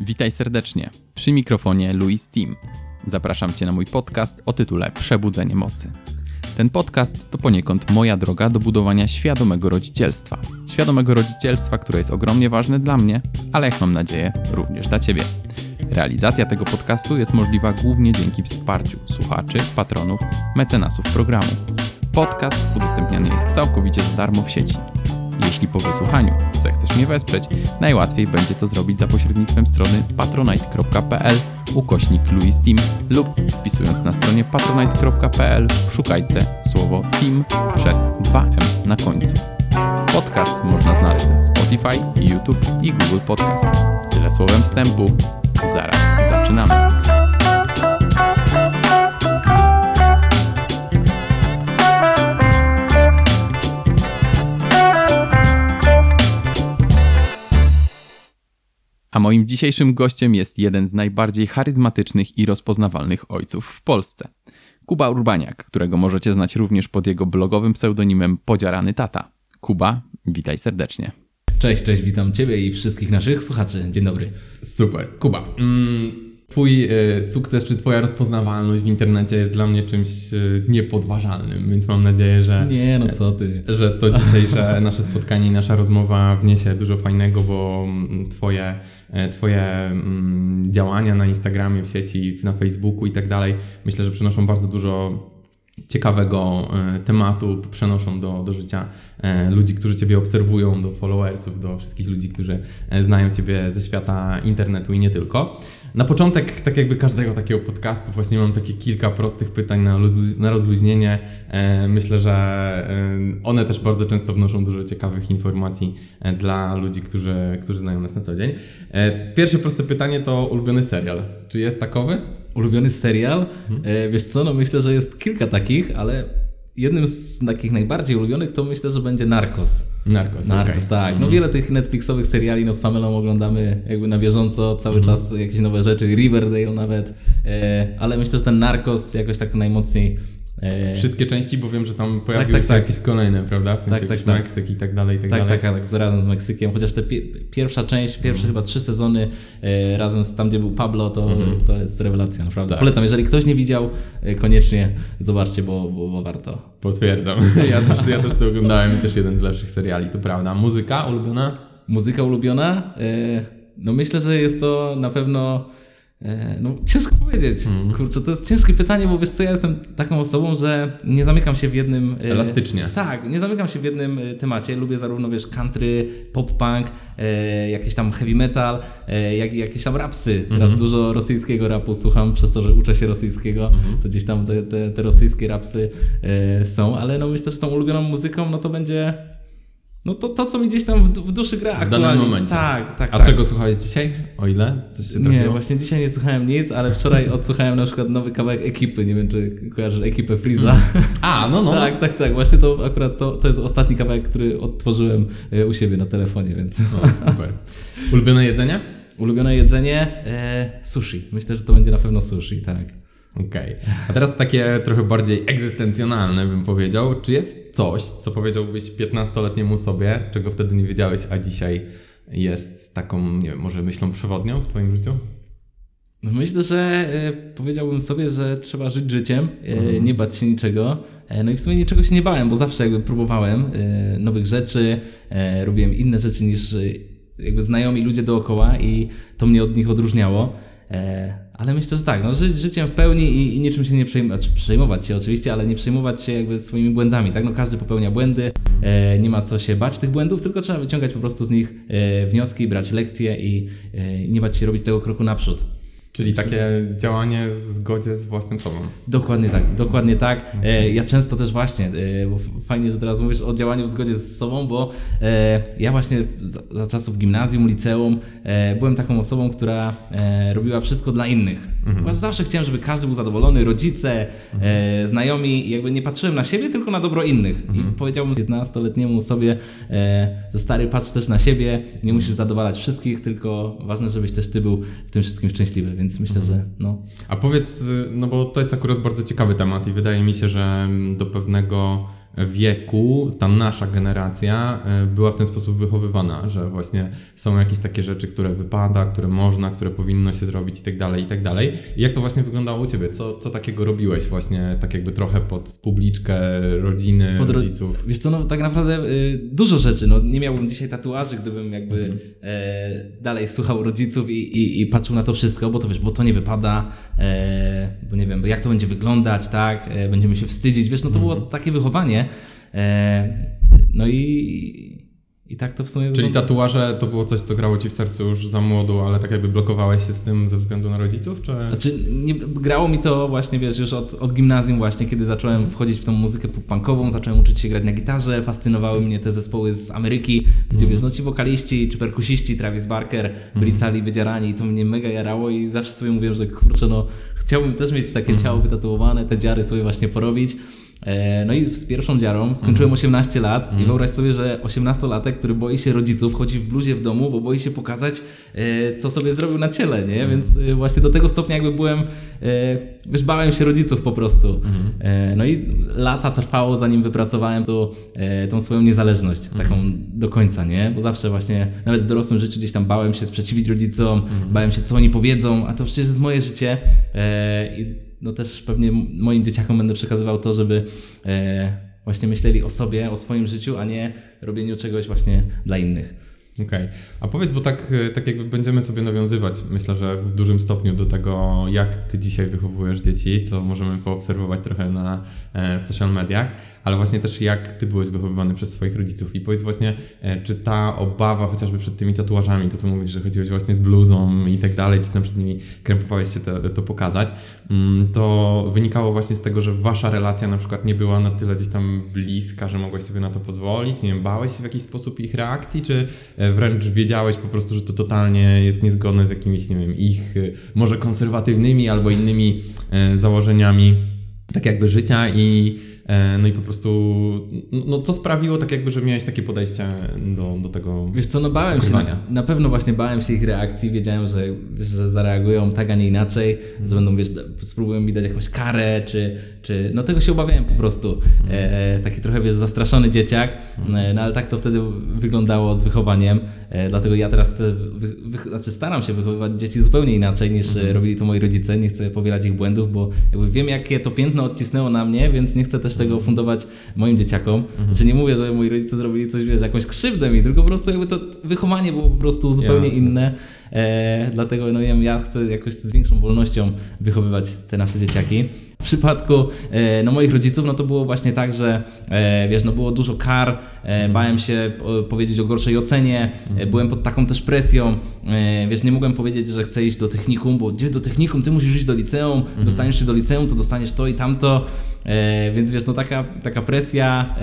Witaj serdecznie. Przy mikrofonie Louis Team. Zapraszam Cię na mój podcast o tytule Przebudzenie Mocy. Ten podcast to poniekąd moja droga do budowania świadomego rodzicielstwa. Świadomego rodzicielstwa, które jest ogromnie ważne dla mnie, ale jak mam nadzieję, również dla Ciebie. Realizacja tego podcastu jest możliwa głównie dzięki wsparciu słuchaczy, patronów, mecenasów programu. Podcast udostępniany jest całkowicie za darmo w sieci. Jeśli po wysłuchaniu zechcesz mnie wesprzeć, najłatwiej będzie to zrobić za pośrednictwem strony patronite.pl ukośnik Louis Team lub wpisując na stronie patronite.pl w szukajce słowo team przez 2m na końcu. Podcast można znaleźć na Spotify, YouTube i Google Podcast. Tyle słowem wstępu. Zaraz zaczynamy. A moim dzisiejszym gościem jest jeden z najbardziej charyzmatycznych i rozpoznawalnych ojców w Polsce. Kuba Urbaniak, którego możecie znać również pod jego blogowym pseudonimem Podziarany Tata. Kuba, witaj serdecznie. Cześć, cześć, witam Ciebie i wszystkich naszych słuchaczy. Dzień dobry. Super. Kuba, mm, Twój y, sukces czy Twoja rozpoznawalność w internecie jest dla mnie czymś y, niepodważalnym, więc mam nadzieję, że. Nie, no co ty. Że to dzisiejsze nasze spotkanie i nasza rozmowa wniesie dużo fajnego, bo mm, Twoje, e, twoje mm, działania na Instagramie, w sieci, na Facebooku i tak dalej, myślę, że przynoszą bardzo dużo ciekawego e, tematu przenoszą do, do życia e, ludzi, którzy Ciebie obserwują, do followersów, do wszystkich ludzi, którzy e, znają Ciebie ze świata internetu i nie tylko. Na początek, tak jakby każdego takiego podcastu, właśnie mam takie kilka prostych pytań na, na rozluźnienie. Myślę, że one też bardzo często wnoszą dużo ciekawych informacji dla ludzi, którzy, którzy znają nas na co dzień. Pierwsze proste pytanie to ulubiony serial. Czy jest takowy? Ulubiony serial? Mhm. E, wiesz co, no myślę, że jest kilka takich, ale jednym z takich najbardziej ulubionych to myślę, że będzie Narcos. Narcos, Narcos okay. tak. No mhm. wiele tych Netflixowych seriali no z Pamelą oglądamy jakby na bieżąco, cały mhm. czas jakieś nowe rzeczy, Riverdale nawet, e, ale myślę, że ten Narcos jakoś tak najmocniej Wszystkie części, bo wiem, że tam pojawiły tak, tak, się tak. jakieś kolejne, prawda? W sensie tak, tak, tak. Meksyk i tak dalej, i tak, tak dalej. Tak, tak, tak, razem z Meksykiem, chociaż te pi pierwsza część, pierwsze mm. chyba trzy sezony e, razem z tam, gdzie był Pablo, to, mm. to jest rewelacja, naprawdę. Tak. Polecam, jeżeli ktoś nie widział, e, koniecznie zobaczcie, bo, bo, bo warto. Potwierdzam. Ja też, ja też to oglądałem i też jeden z lepszych seriali, to prawda. Muzyka ulubiona? Muzyka ulubiona? E, no myślę, że jest to na pewno E, no, ciężko powiedzieć. Mm. Kurczę, to jest ciężkie pytanie, bo wiesz co, ja jestem taką osobą, że nie zamykam się w jednym... E, Elastycznie. Tak, nie zamykam się w jednym e, temacie. Lubię zarówno, wiesz, country, pop-punk, e, jakieś tam heavy metal, e, jak jakieś tam rapsy. Teraz mm -hmm. dużo rosyjskiego rapu słucham, przez to, że uczę się rosyjskiego, mm -hmm. to gdzieś tam te, te, te rosyjskie rapsy e, są, ale no myślę, że tą ulubioną muzyką, no to będzie no to, to, co mi gdzieś tam w, w duszy gra w aktualnie. danym momencie. Tak, tak. A tak. czego słuchałeś dzisiaj? O ile? Coś się Nie, właśnie dzisiaj nie słuchałem nic, ale wczoraj odsłuchałem na przykład nowy kawałek ekipy. Nie wiem, czy kojarzysz ekipę Freeza. Mm. A, no, no. tak, tak, tak. Właśnie to akurat to, to jest ostatni kawałek, który odtworzyłem e, u siebie na telefonie, więc. O, super. Ulubione jedzenie? Ulubione jedzenie? E, sushi. Myślę, że to będzie na pewno sushi, tak. Okej. Okay. A teraz takie trochę bardziej egzystencjonalne bym powiedział. Czy jest coś, co powiedziałbyś 15-letniemu sobie, czego wtedy nie wiedziałeś, a dzisiaj jest taką, nie wiem, może myślą przewodnią w Twoim życiu? No myślę, że y, powiedziałbym sobie, że trzeba żyć życiem, y, mhm. nie bać się niczego. Y, no i w sumie niczego się nie bałem, bo zawsze jakby próbowałem nowych rzeczy, robiłem inne rzeczy niż jakby znajomi ludzie dookoła i to mnie od nich odróżniało. Ale myślę, że tak, no, żyć życiem w pełni i, i niczym się nie przejmować, znaczy przejmować się oczywiście, ale nie przejmować się jakby swoimi błędami, tak? No każdy popełnia błędy, e, nie ma co się bać tych błędów, tylko trzeba wyciągać po prostu z nich e, wnioski, brać lekcje i e, nie bać się robić tego kroku naprzód. Czyli takie działanie w zgodzie z własnym sobą. Dokładnie tak, dokładnie tak. E, ja często też właśnie, e, bo fajnie, że teraz mówisz o działaniu w zgodzie z sobą, bo e, ja właśnie za, za czasów gimnazjum, liceum byłem taką osobą, która robiła wszystko dla innych. Mhm. Zawsze chciałem, żeby każdy był zadowolony, rodzice, mhm. znajomi i jakby nie patrzyłem na siebie, tylko na dobro innych. Mhm. I powiedziałbym 15-letniemu sobie, że stary, patrz też na siebie, nie musisz zadowalać wszystkich, tylko ważne, żebyś też ty był w tym wszystkim szczęśliwy, więc więc myślę, że no. A powiedz, no bo to jest akurat bardzo ciekawy temat i wydaje mi się, że do pewnego wieku ta nasza generacja e, była w ten sposób wychowywana, że właśnie są jakieś takie rzeczy, które wypada, które można, które powinno się zrobić i tak dalej, i tak dalej. I jak to właśnie wyglądało u Ciebie? Co, co takiego robiłeś właśnie tak jakby trochę pod publiczkę rodziny, Pod ro- rodziców? Wiesz co, no tak naprawdę y, dużo rzeczy. No, nie miałbym dzisiaj tatuaży, gdybym jakby Mhm. e, dalej słuchał rodziców i, i, i patrzył na to wszystko, bo to wiesz, bo to nie wypada, e, bo nie wiem, bo jak to będzie wyglądać, tak, będziemy się wstydzić, wiesz, no to było Mhm. takie wychowanie. E, no i, i tak to w sumie Czyli wygląda. tatuaże to było coś, co grało Ci w sercu już za młodu, ale tak jakby blokowałeś się z tym ze względu na rodziców, czy... Znaczy, nie, grało mi to właśnie, wiesz, już od, od gimnazjum właśnie, kiedy zacząłem wchodzić w tą muzykę pop-punkową, zacząłem uczyć się grać na gitarze, fascynowały mnie te zespoły z Ameryki, gdzie wiesz, no ci wokaliści czy perkusiści, Travis Barker, byli cali wydzierani i to mnie mega jarało i zawsze sobie mówiłem, że kurczę, no chciałbym też mieć takie ciało wytatuowane, te dziary sobie właśnie porobić. E, No i z pierwszą dziarą skończyłem 18 lat i wyobraź sobie, że 18-latek, który boi się rodziców, chodzi w bluzie w domu, bo boi się pokazać, e, co sobie zrobił na ciele, nie? Więc e, właśnie do tego stopnia jakby byłem, wiesz, bałem się rodziców po prostu. E, No i lata trwało, zanim wypracowałem to, tą swoją niezależność, taką do końca, nie? Bo zawsze właśnie, nawet w dorosłym życiu gdzieś tam bałem się sprzeciwić rodzicom, bałem się, co oni powiedzą, a to przecież jest moje życie. I no też pewnie moim dzieciakom będę przekazywał to, żeby e, właśnie myśleli o sobie, o swoim życiu, a nie robieniu czegoś właśnie dla innych. Okej. A powiedz, bo tak, e, tak jakby będziemy sobie nawiązywać, myślę, że w dużym stopniu do tego, jak ty dzisiaj wychowujesz dzieci, co możemy poobserwować trochę na, e, w social mediach, ale właśnie też jak ty byłeś wychowywany przez swoich rodziców. I powiedz właśnie, e, czy ta obawa chociażby przed tymi tatuażami, to co mówisz, że chodziłeś właśnie z bluzą i tak dalej, czy tam przed nimi krępowałeś się to, to pokazać, mm, to wynikało właśnie z tego, że wasza relacja na przykład nie była na tyle gdzieś tam bliska, że mogłeś sobie na to pozwolić, nie wiem, bałeś się w jakiś sposób ich reakcji, czy e, wręcz wiedziałeś po prostu, że to totalnie jest niezgodne z jakimiś, nie wiem, ich e, może konserwatywnymi albo innymi założeniami tak jakby życia i no i po prostu no, no co sprawiło tak jakby, że miałeś takie podejście do, do tego Wiesz co, no bałem się, na, ukrywania? na pewno właśnie bałem się ich reakcji, wiedziałem, że, że zareagują tak, a nie inaczej, że będą, wiesz, spróbują mi dać jakąś karę, czy, czy no tego się obawiałem po prostu. E, taki trochę, wiesz, zastraszony dzieciak, e, no ale tak to wtedy wyglądało z wychowaniem, e, dlatego ja teraz chcę, wy, wy, znaczy staram się wychowywać dzieci zupełnie inaczej niż e, robili to moi rodzice, nie chcę powielać ich błędów, bo jakby wiem, jakie to piętno odcisnęło na mnie, więc nie chcę też tego fundować moim dzieciakom. Znaczy nie mówię, że moi rodzice zrobili coś, wiesz, jakąś krzywdę mi, tylko po prostu jakby to wychowanie było po prostu zupełnie Jasne. inne. E, dlatego no, wiem, ja chcę jakoś z większą wolnością wychowywać te nasze dzieciaki. W przypadku e, no, moich rodziców, no to było właśnie tak, że e, wiesz, no było dużo kar, e, bałem się powiedzieć o gorszej ocenie, e, byłem pod taką też presją, wiesz, nie mogłem powiedzieć, że chcę iść do technikum, bo gdzie do technikum, ty musisz iść do liceum, dostaniesz się do liceum, to dostaniesz to i tamto, więc wiesz, no taka, taka presja,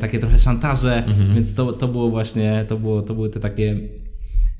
takie trochę szantaże, więc to, to było właśnie, to, było, to były te takie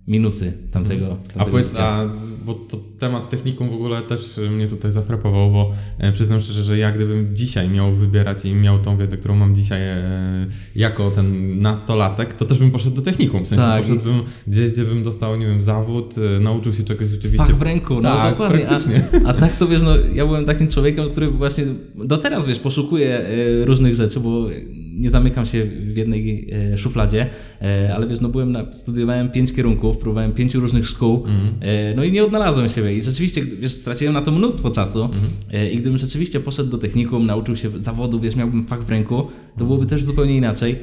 minusy tamtego, tamtego A powiedz, życia. a, bo to temat technikum w ogóle też mnie tutaj zafrapował, bo e, przyznam szczerze, że ja gdybym dzisiaj miał wybierać i miał tą wiedzę, którą mam dzisiaj e, jako ten nastolatek, to też bym poszedł do technikum. W sensie Tak. poszedłbym gdzieś, gdzie bym dostał, nie wiem, zawód, e, nauczył się czegoś rzeczywiście. Fach w ręku, no tak, dokładnie. praktycznie. A, a tak to wiesz, no ja byłem takim człowiekiem, który właśnie do teraz wiesz, poszukuje e, różnych rzeczy, bo nie zamykam się w jednej e, szufladzie, e, ale wiesz, no byłem na, studiowałem pięć kierunków, próbowałem pięciu różnych szkół, e, no i nie odnalazłem siebie. I rzeczywiście, wiesz, straciłem na to mnóstwo czasu e, i gdybym rzeczywiście poszedł do technikum, nauczył się zawodu, wiesz, miałbym fach w ręku, to byłoby też zupełnie inaczej.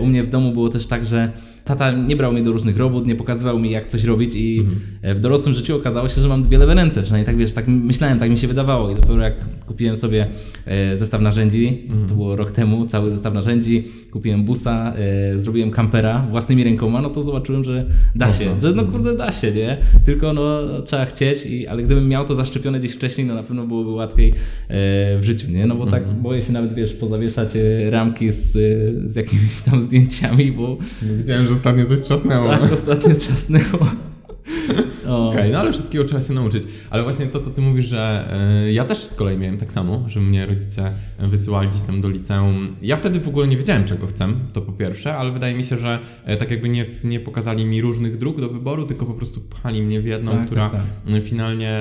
U mnie w domu było też tak, że tata nie brał mnie do różnych robót, nie pokazywał mi jak coś robić i e, w dorosłym życiu okazało się, że mam dwie lewe ręce, przynajmniej tak wiesz, tak myślałem, tak mi się wydawało. I dopiero jak kupiłem sobie e, zestaw narzędzi, to było rok temu, cały zestaw narzędzi, kupiłem busa, e, zrobiłem kampera własnymi rękoma, no to zobaczyłem, że da się, że no kurde da się, nie? Tylko no trzeba chcieć, i, ale gdybym miał to zaszczepione gdzieś wcześniej, no na pewno byłoby łatwiej w życiu, nie? No bo tak boję się nawet, wiesz, pozawieszać ramki z, z jakimiś tam zdjęciami, bo Widziałem, że ostatnio coś trzasnęło. tak, ostatnio czasnęło. Okej, no ale wszystkiego trzeba się nauczyć. Ale właśnie to, co ty mówisz, że y, ja też z kolei miałem tak samo, że mnie rodzice wysyłali gdzieś tam do liceum. Ja wtedy w ogóle nie wiedziałem, czego chcę, to po pierwsze, ale wydaje mi się, że e, tak jakby nie, nie pokazali mi różnych dróg do wyboru, tylko po prostu pchali mnie w jedną, Tak, która tak, finalnie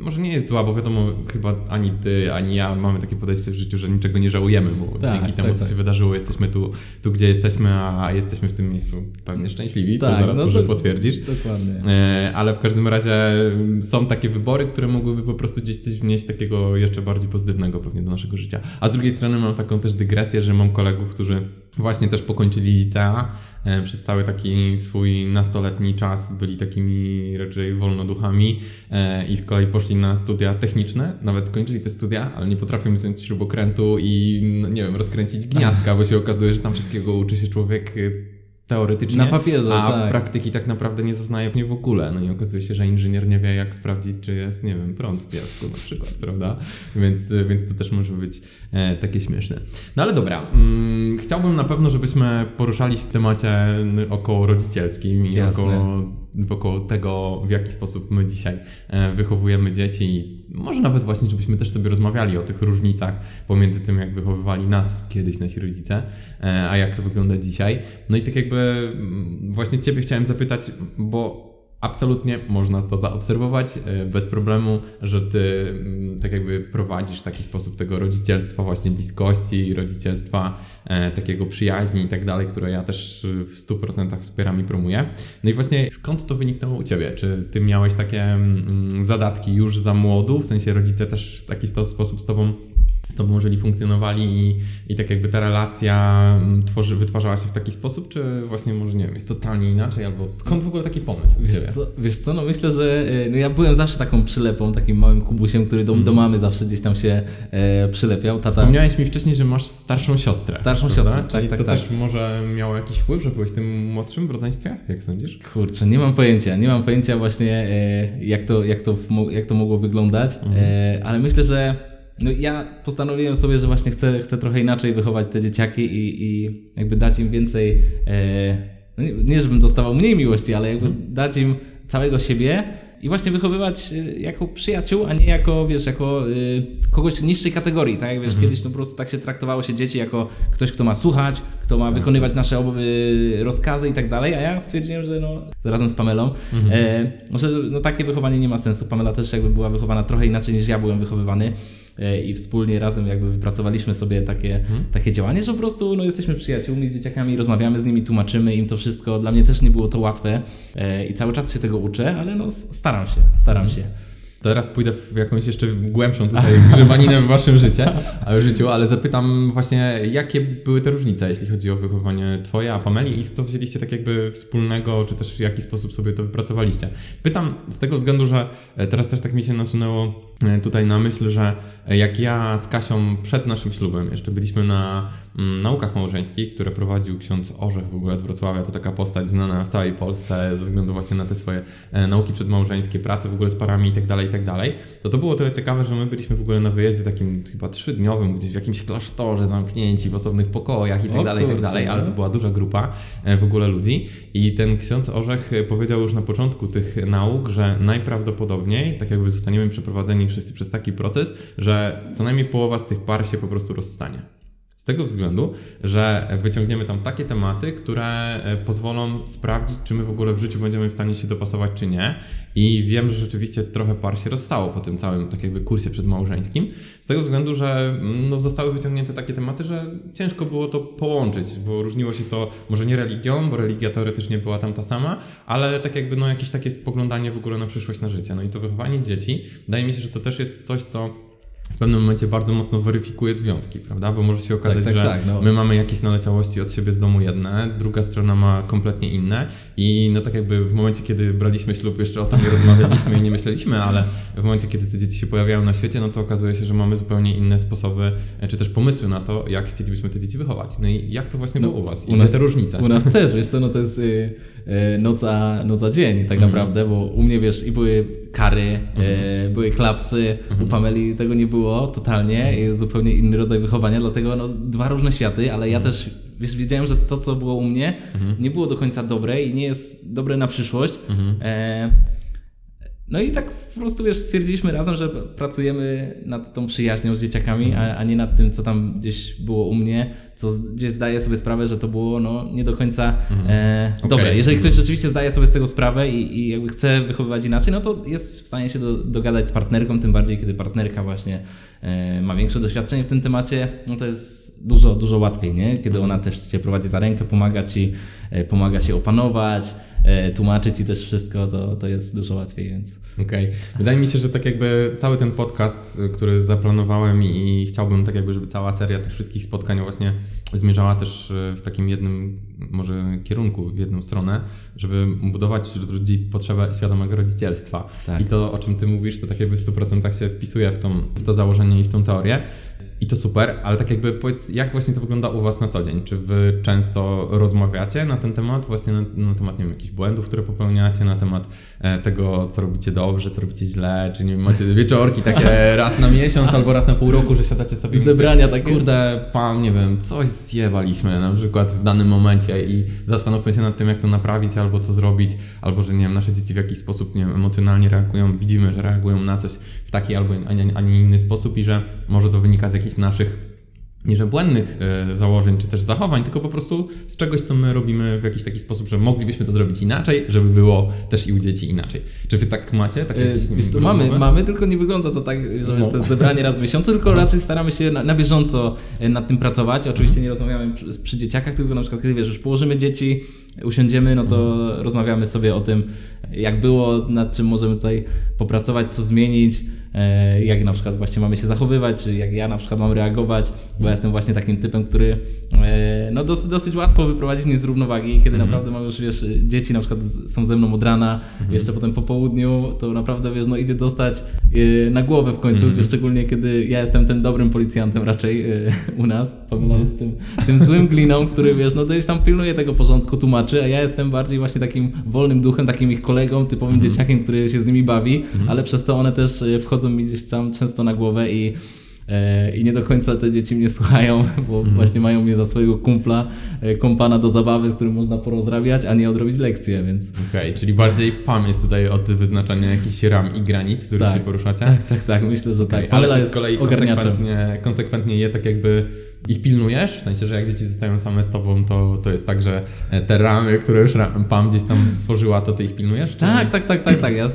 może nie jest zła, bo wiadomo, chyba ani ty, ani ja mamy takie podejście w życiu, że niczego nie żałujemy, bo Tak, dzięki temu, tak, co tak. się wydarzyło, jesteśmy tu, tu, gdzie jesteśmy, a jesteśmy w tym miejscu pewnie szczęśliwi, to zaraz no może to- potwierdzisz. Dokładnie. E, Ale w każdym razie mm, są takie wybory, które mogłyby po prostu gdzieś coś wnieść takiego jeszcze bardziej pozytywnego pewnie do naszego życia. A z drugiej strony mam taką też dygresję, że mam kolegów, którzy właśnie też pokończyli licea. e, Przez cały taki swój nastoletni czas byli takimi raczej wolnoduchami e, i z kolei poszli na studia techniczne. Nawet skończyli te studia, ale nie potrafią wziąć śrubokrętu i no, nie wiem, rozkręcić gniazdka, bo się okazuje, że tam wszystkiego uczy się człowiek e, teoretycznie. Na papierze, a tak. praktyki tak naprawdę nie zaznaje nie w ogóle. No i okazuje się, że inżynier nie wie, jak sprawdzić, czy jest, nie wiem, prąd w piasku na przykład, prawda? Więc, więc to też może być e, takie śmieszne. No ale dobra, mm, chciałbym na pewno, żebyśmy poruszali się w temacie około rodzicielskim i Jasne. około, około tego, w jaki sposób my dzisiaj e, wychowujemy dzieci. Może nawet właśnie, żebyśmy też sobie rozmawiali o tych różnicach pomiędzy tym, jak wychowywali nas kiedyś nasi rodzice, e, a jak to wygląda dzisiaj. No i tak jakby mm, właśnie Ciebie chciałem zapytać, bo absolutnie można to zaobserwować e, bez problemu, że Ty mm, tak jakby prowadzisz taki sposób tego rodzicielstwa, właśnie bliskości, rodzicielstwa e, takiego przyjaźni i tak dalej, które ja też w 100% wspieram i promuję. No i właśnie skąd to wyniknęło u Ciebie? Czy Ty miałeś takie mm, zadatki już za młodu, w sensie rodzice też w taki sposób z Tobą z tobą jeżeli funkcjonowali i, i tak jakby ta relacja mm, tworzy, wytwarzała się w taki sposób, czy właśnie może nie wiem, jest totalnie inaczej, albo skąd w ogóle taki pomysł Wiesz co, wiesz co, no myślę, że e, no ja byłem zawsze taką przylepą, takim małym kubusiem, który do, do mamy zawsze gdzieś tam się e, przylepiał. Tata, Wspomniałeś mi wcześniej, że masz starszą siostrę. Starszą prawda? siostrę, tak, Czyli tak, to tak. też może miało jakiś wpływ, że byłeś tym młodszym w rodzeństwie? Jak sądzisz? Kurczę, nie mam pojęcia, nie mam pojęcia właśnie e, jak, to, jak, to, jak to mogło wyglądać, e, ale myślę, że no ja postanowiłem sobie, że właśnie chcę, chcę trochę inaczej wychować te dzieciaki i, i jakby dać im więcej, e, no nie, nie żebym dostawał mniej miłości, ale jakby dać im całego siebie i właśnie wychowywać e, jako przyjaciół, a nie jako, wiesz, jako y, kogoś niższej kategorii, tak? Wiesz, kiedyś to po prostu tak się traktowało się dzieci jako ktoś, kto ma słuchać, kto ma wykonywać nasze obo- y, rozkazy i tak dalej, a ja stwierdziłem, że no, razem z Pamelą, e, że no, takie wychowanie nie ma sensu. Pamela też jakby była wychowana trochę inaczej niż ja byłem wychowywany i wspólnie razem jakby wypracowaliśmy sobie takie, takie działanie, że po prostu no, jesteśmy przyjaciółmi z dzieciakami, rozmawiamy z nimi, tłumaczymy im to wszystko. Dla mnie też nie było to łatwe e, i cały czas się tego uczę, ale no, staram się, staram się. Teraz pójdę w jakąś jeszcze głębszą tutaj grzebaninę w waszym życie, a życiu, ale zapytam właśnie, jakie były te różnice, jeśli chodzi o wychowanie twoje, a Pameli i co wzięliście tak jakby wspólnego, czy też w jaki sposób sobie to wypracowaliście? Pytam z tego względu, że e, teraz też tak mi się nasunęło e, tutaj na myśl, że e, jak ja z Kasią przed naszym ślubem jeszcze byliśmy na mm, naukach małżeńskich, które prowadził ksiądz Orzech w ogóle z Wrocławia, to taka postać znana w całej Polsce ze względu właśnie na te swoje nauki przedmałżeńskie, prace w ogóle z parami i tak dalej, i tak dalej, to to było tyle ciekawe, że my byliśmy w ogóle na wyjeździe takim chyba trzydniowym, gdzieś w jakimś klasztorze zamknięci w osobnych pokojach i tak O dalej, i tak dalej, ale no. to była duża grupa e, w ogóle ludzi i ten ksiądz Orzech e, powiedział już na początku tych nauk, że najprawdopodobniej tak jakby zostaniemy przeprowadzeni wszyscy przez taki proces, że co najmniej połowa z tych par się po prostu rozstanie. Z tego względu, że wyciągniemy tam takie tematy, które e, pozwolą sprawdzić, czy my w ogóle w życiu będziemy w stanie się dopasować, czy nie. I wiem, że rzeczywiście trochę par się rozstało po tym całym tak jakby kursie przedmałżeńskim. Z tego względu, że mm, no, zostały wyciągnięte takie tematy, że ciężko było to połączyć, bo różniło się to może nie religią, bo religia teoretycznie była tam ta sama, ale tak jakby no, jakieś takie spoglądanie w ogóle na przyszłość, na życie. No i to wychowanie dzieci, wydaje mi się, że to też jest coś, co w pewnym momencie bardzo mocno weryfikuje związki, prawda? Bo może się okazać, tak, że tak, no. my mamy jakieś naleciałości od siebie z domu jedne, druga strona ma kompletnie inne i no tak jakby w momencie, kiedy braliśmy ślub, jeszcze o tym nie rozmawialiśmy i nie myśleliśmy, ale w momencie, kiedy te dzieci się pojawiają na świecie, no to okazuje się, że mamy zupełnie inne sposoby, e, czy też pomysły na to, jak chcielibyśmy te dzieci wychować. No i jak to właśnie było u Was? I u nas- te różnice? U nas też, wiesz co, no to jest y, y, noc, a, noc a dzień tak naprawdę, bo u mnie, wiesz, i były kary, y, były klapsy, u Pameli tego nie było totalnie, jest zupełnie inny rodzaj wychowania, dlatego no, dwa różne światy, ale ja też, wiesz, wiedziałem, że to, co było u mnie, nie było do końca dobre i nie jest dobre na przyszłość. E, No i tak po prostu wiesz, stwierdziliśmy razem, że pracujemy nad tą przyjaźnią z dzieciakami, a, a nie nad tym, co tam gdzieś było u mnie, co gdzieś zdaję sobie sprawę, że to było no, nie do końca e, dobre. Jeżeli ktoś rzeczywiście zdaje sobie z tego sprawę i, i jakby chce wychowywać inaczej, no to jest w stanie się do, dogadać z partnerką, tym bardziej kiedy partnerka właśnie e, ma większe doświadczenie w tym temacie, no to jest dużo, dużo łatwiej, nie? Kiedy ona też cię prowadzi za rękę, pomaga ci, e, pomaga się opanować, e, tłumaczy ci też wszystko, to, to jest dużo łatwiej, więc... Okej. Wydaje mi się, że tak jakby cały ten podcast, y, który zaplanowałem i chciałbym tak jakby, żeby cała seria tych wszystkich spotkań właśnie zmierzała też y, w takim jednym może kierunku, w jedną stronę, żeby budować wśród ludzi potrzebę świadomego rodzicielstwa. Tak. I to, o czym ty mówisz, to tak jakby w 100% się wpisuje w, tą, w to założenie i w tą teorię. I to super, ale tak jakby powiedz, jak właśnie to wygląda u Was na co dzień? Czy Wy często rozmawiacie na ten temat, właśnie na, na temat, nie wiem, jakichś błędów, które popełniacie, na temat e, tego, co robicie dobrze, co robicie źle, czy nie wiem, macie wieczorki takie raz na miesiąc albo raz na pół roku, że siadacie sobie Zebrania mówicie, takie. Kurde, pan, nie wiem, coś zjebaliśmy na przykład w danym momencie i zastanówmy się nad tym, jak to naprawić, albo co zrobić, albo że, nie wiem, nasze dzieci w jakiś sposób, nie wiem, emocjonalnie reagują, widzimy, że reagują na coś w taki albo a nie, a nie inny sposób i że może to wynika z jakichś naszych nie błędnych e, założeń czy też zachowań, tylko po prostu z czegoś, co my robimy w jakiś taki sposób, że moglibyśmy to zrobić inaczej, żeby było też i u dzieci inaczej. Czy wy tak macie? Takie jakieś, wiem, to mamy, mamy, tylko nie wygląda to tak, że No. to jest zebranie raz w miesiącu, tylko raczej staramy się na, na bieżąco e, nad tym pracować. Oczywiście nie rozmawiamy przy, przy dzieciakach, tylko na przykład kiedy wiesz, już położymy dzieci, usiądziemy, no to rozmawiamy sobie o tym, jak było, nad czym możemy tutaj popracować, co zmienić, jak na przykład właśnie mamy się zachowywać, czy jak ja na przykład mam reagować, bo ja jestem właśnie takim typem, który e, no dosyć, dosyć łatwo wyprowadzić mnie z równowagi, kiedy naprawdę mam już, wiesz, dzieci na przykład są ze mną od rana, jeszcze potem po południu, to naprawdę, wiesz, no idzie dostać e, na głowę w końcu, szczególnie kiedy ja jestem tym dobrym policjantem raczej e, u nas, Pamela jest tym, tym złym gliną, który, wiesz, no gdzieś tam pilnuje tego porządku, tłumaczy, a ja jestem bardziej właśnie takim wolnym duchem, takim ich kolegą, typowym dzieciakiem, który się z nimi bawi, ale przez to one też e, wchodzą mi gdzieś tam często na głowę i E, I nie do końca te dzieci mnie słuchają, bo właśnie mają mnie za swojego kumpla, e, kompana do zabawy, z którym można porozrabiać, a nie odrobić lekcje, więc Okej, czyli bardziej PAM jest tutaj od wyznaczania jakichś ram i granic, w których Tak. się poruszacie? tak, tak, tak, myślę, że tak. Okej, ale z kolei konsekwentnie, konsekwentnie je tak jakby ich pilnujesz? W sensie, że jak dzieci zostają same z tobą, to, to jest tak, że e, te ramy, które już PAM gdzieś tam stworzyła, to ty ich pilnujesz? Tak, tak, tak, tak, tak. Ja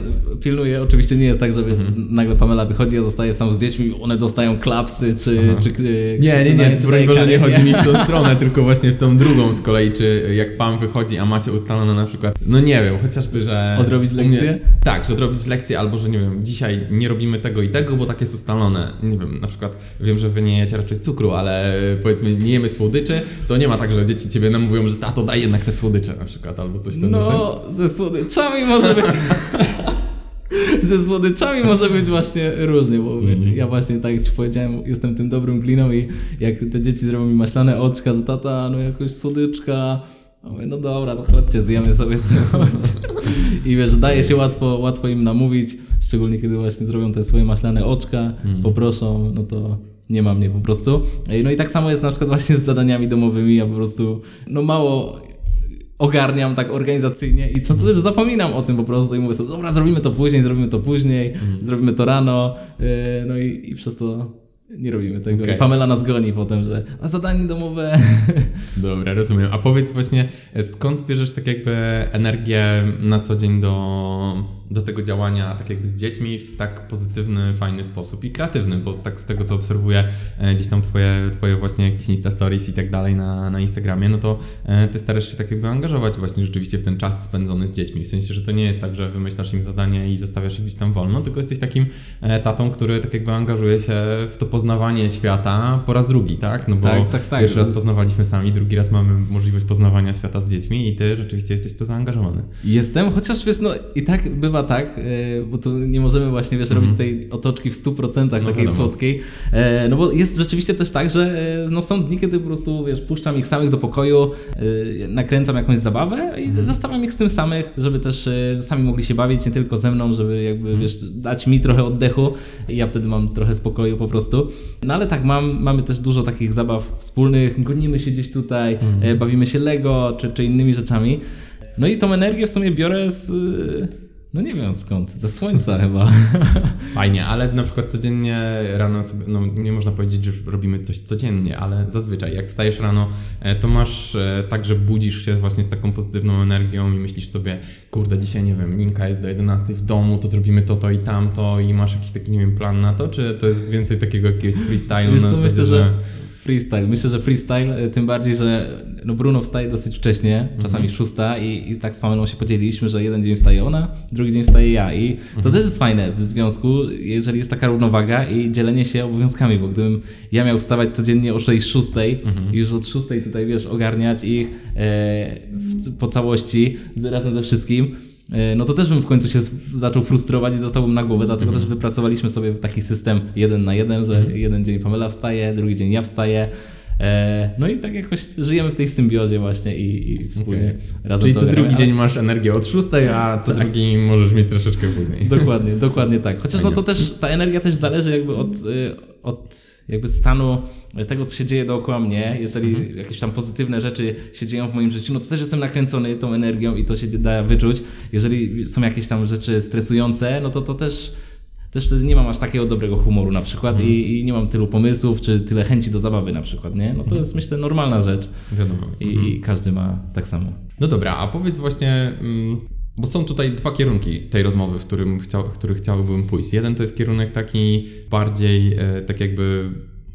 pilnuję. Oczywiście nie jest tak, że wiesz, Mhm. nagle Pamela wychodzi, ja zostaję sam z dziećmi, one dostają klapsy, czy, czy, czy Nie, nie, nie, czy Boże, nie daje chodzi mi w tą stronę, tylko właśnie w tą drugą z kolei, czy jak pan wychodzi, a macie ustalone na przykład, no nie wiem, chociażby, że... Odrobić u mnie- lekcję? tak, że odrobić lekcję, albo że nie wiem, dzisiaj nie robimy tego i tego, bo tak jest ustalone. Nie wiem, na przykład wiem, że wy nie jecie raczej cukru, ale powiedzmy nie jemy słodyczy, to nie ma tak, że dzieci ciebie namówią, że tato daj jednak te słodycze na przykład, albo coś deseń. No, ze słodyczami może być. ze słodyczami może być właśnie różnie, bo Mhm. ja właśnie tak jak ci powiedziałem, jestem tym dobrym gliną i jak te dzieci zrobią mi maślane oczka, że tata, no jakoś słodyczka. A mówię, no dobra, to chodźcie, zjemy sobie coś. I wiesz, daje się łatwo, łatwo im namówić, szczególnie kiedy właśnie zrobią te swoje maślane oczka, Mhm. poproszą, no to nie ma mnie po prostu. No i tak samo jest na przykład właśnie z zadaniami domowymi, ja po prostu, no mało ogarniam tak organizacyjnie i często też zapominam o tym po prostu i mówię sobie, dobra, zrobimy to później, zrobimy to później, zrobimy to rano, yy, no i, i przez to nie robimy tego. I Pamela nas goni potem, że a zadanie domowe... Dobra, rozumiem. A powiedz właśnie, e, skąd bierzesz tak jakby energię na co dzień do, do tego działania tak jakby z dziećmi w tak pozytywny, fajny sposób i kreatywny, bo tak z tego co obserwuję e, gdzieś tam twoje, twoje właśnie jakieś Insta Stories i tak dalej na, na Instagramie, no to e, ty starasz się tak jakby angażować właśnie rzeczywiście w ten czas spędzony z dziećmi. W sensie, że to nie jest tak, że wymyślasz im zadanie i zostawiasz ich gdzieś tam wolno, tylko jesteś takim e, tatą, który tak jakby angażuje się w to poznawanie świata po raz drugi, tak? No bo Tak, tak, tak. pierwszy raz poznawaliśmy sami, drugi raz mamy możliwość poznawania świata z dziećmi i ty rzeczywiście jesteś w to zaangażowany. Jestem, chociaż wiesz, no i tak bywa tak, e, bo tu nie możemy właśnie, wiesz, robić tej otoczki w 100% takiej wiadomo. słodkiej, e, no bo jest rzeczywiście też tak, że e, no są dni, kiedy po prostu, wiesz, puszczam ich samych do pokoju, nakręcam jakąś zabawę i zostawiam ich z tym samych, żeby też sami mogli się bawić, nie tylko ze mną, żeby jakby, wiesz, dać mi trochę oddechu i ja wtedy mam trochę spokoju po prostu. No ale tak, mam, mamy też dużo takich zabaw wspólnych, gonimy się gdzieś tutaj, e, bawimy się Lego czy, czy innymi rzeczami. No i tą energię w sumie biorę z, No nie wiem skąd, ze słońca chyba. Fajnie, ale na przykład codziennie rano sobie, no nie można powiedzieć, że robimy coś codziennie, ale zazwyczaj jak wstajesz rano, e, to masz e, tak, że budzisz się właśnie z taką pozytywną energią i myślisz sobie, kurde, dzisiaj nie wiem, Ninka jest do 11 w domu, to zrobimy to, to i tamto i masz jakiś taki, nie wiem, plan na to, czy to jest więcej takiego jakiegoś freestylu Wiesz na zasadzie, myślę, że freestyle. Myślę, że freestyle, e, tym bardziej, że no Bruno wstaje dosyć wcześnie, czasami szósta i, i tak z Pamelą się podzieliliśmy, że jeden dzień wstaje ona, drugi dzień wstaje ja. I to też jest fajne w związku, jeżeli jest taka równowaga i dzielenie się obowiązkami, bo gdybym ja miał wstawać codziennie o 6, 6 i już od 6 tutaj, wiesz, ogarniać ich e, w, po całości, razem ze wszystkim, no to też bym w końcu się zaczął frustrować i dostałbym na głowę, dlatego też wypracowaliśmy sobie taki system jeden na jeden, że jeden dzień Pamela wstaje, drugi dzień ja wstaję. E, no i tak jakoś żyjemy w tej symbiozie właśnie i, i wspólnie razem Czyli co drugi dzień masz energię od 6, a co drugi możesz mieć troszeczkę później. Dokładnie, dokładnie tak. Chociaż no to też, ta energia też zależy jakby od, y, od jakby stanu tego, co się dzieje dookoła mnie. Jeżeli jakieś tam pozytywne rzeczy się dzieją w moim życiu, no to też jestem nakręcony tą energią i to się da wyczuć. Jeżeli są jakieś tam rzeczy stresujące, no to to też też wtedy nie mam aż takiego dobrego humoru na przykład i, i nie mam tylu pomysłów, czy tyle chęci do zabawy na przykład, nie? No to jest myślę normalna rzecz Wiadomo. i, i każdy ma tak samo. No dobra, a powiedz właśnie, mm, bo są tutaj dwa kierunki tej rozmowy, w którym chciał, w który chciałbym pójść. Jeden to jest kierunek taki bardziej, e, tak jakby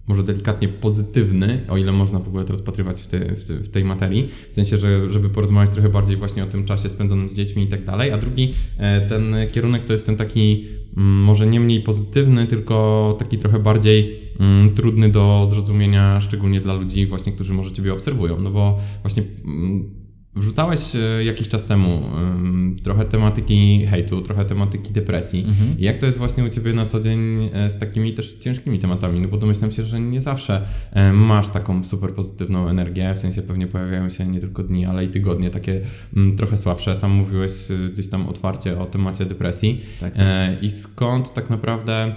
może delikatnie pozytywny, o ile można w ogóle to rozpatrywać w, te, w, te, w tej materii, w sensie, że, żeby porozmawiać trochę bardziej właśnie o tym czasie spędzonym z dziećmi i tak dalej, a drugi e, ten kierunek to jest ten taki może nie mniej pozytywny, tylko taki trochę bardziej mm, trudny do zrozumienia, szczególnie dla ludzi właśnie, którzy może Ciebie obserwują, no bo właśnie mm, Wrzucałeś e, jakiś czas temu em, trochę tematyki hejtu, trochę tematyki depresji. I Jak to jest właśnie u Ciebie na co dzień e, z takimi też ciężkimi tematami? No bo domyślam się, że nie zawsze e, masz taką super pozytywną energię, w sensie pewnie pojawiają się nie tylko dni, ale i tygodnie takie mm, trochę słabsze. Sam mówiłeś gdzieś tam otwarcie o temacie depresji. Tak, tak. I skąd tak naprawdę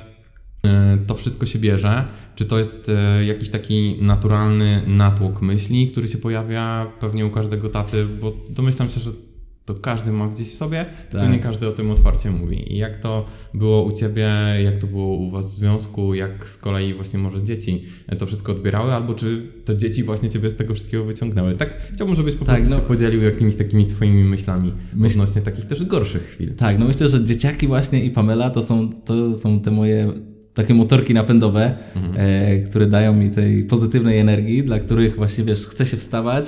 to wszystko się bierze? Czy to jest e, jakiś taki naturalny natłok myśli, który się pojawia pewnie u każdego taty, bo domyślam się, że to każdy ma gdzieś w sobie, tylko Tak. nie każdy o tym otwarcie mówi. I jak to było u Ciebie, jak to było u Was w związku, jak z kolei właśnie może dzieci e, to wszystko odbierały, albo czy te dzieci właśnie Ciebie z tego wszystkiego wyciągnęły? Tak chciałbym, żebyś po Tak, prostu no. się podzielił jakimiś takimi swoimi myślami Myśl- odnośnie takich też gorszych chwil. Tak, no myślę, że dzieciaki właśnie i Pamela to są, to są te moje takie motorki napędowe, e, które dają mi tej pozytywnej energii, dla których właśnie, wiesz, chce się wstawać.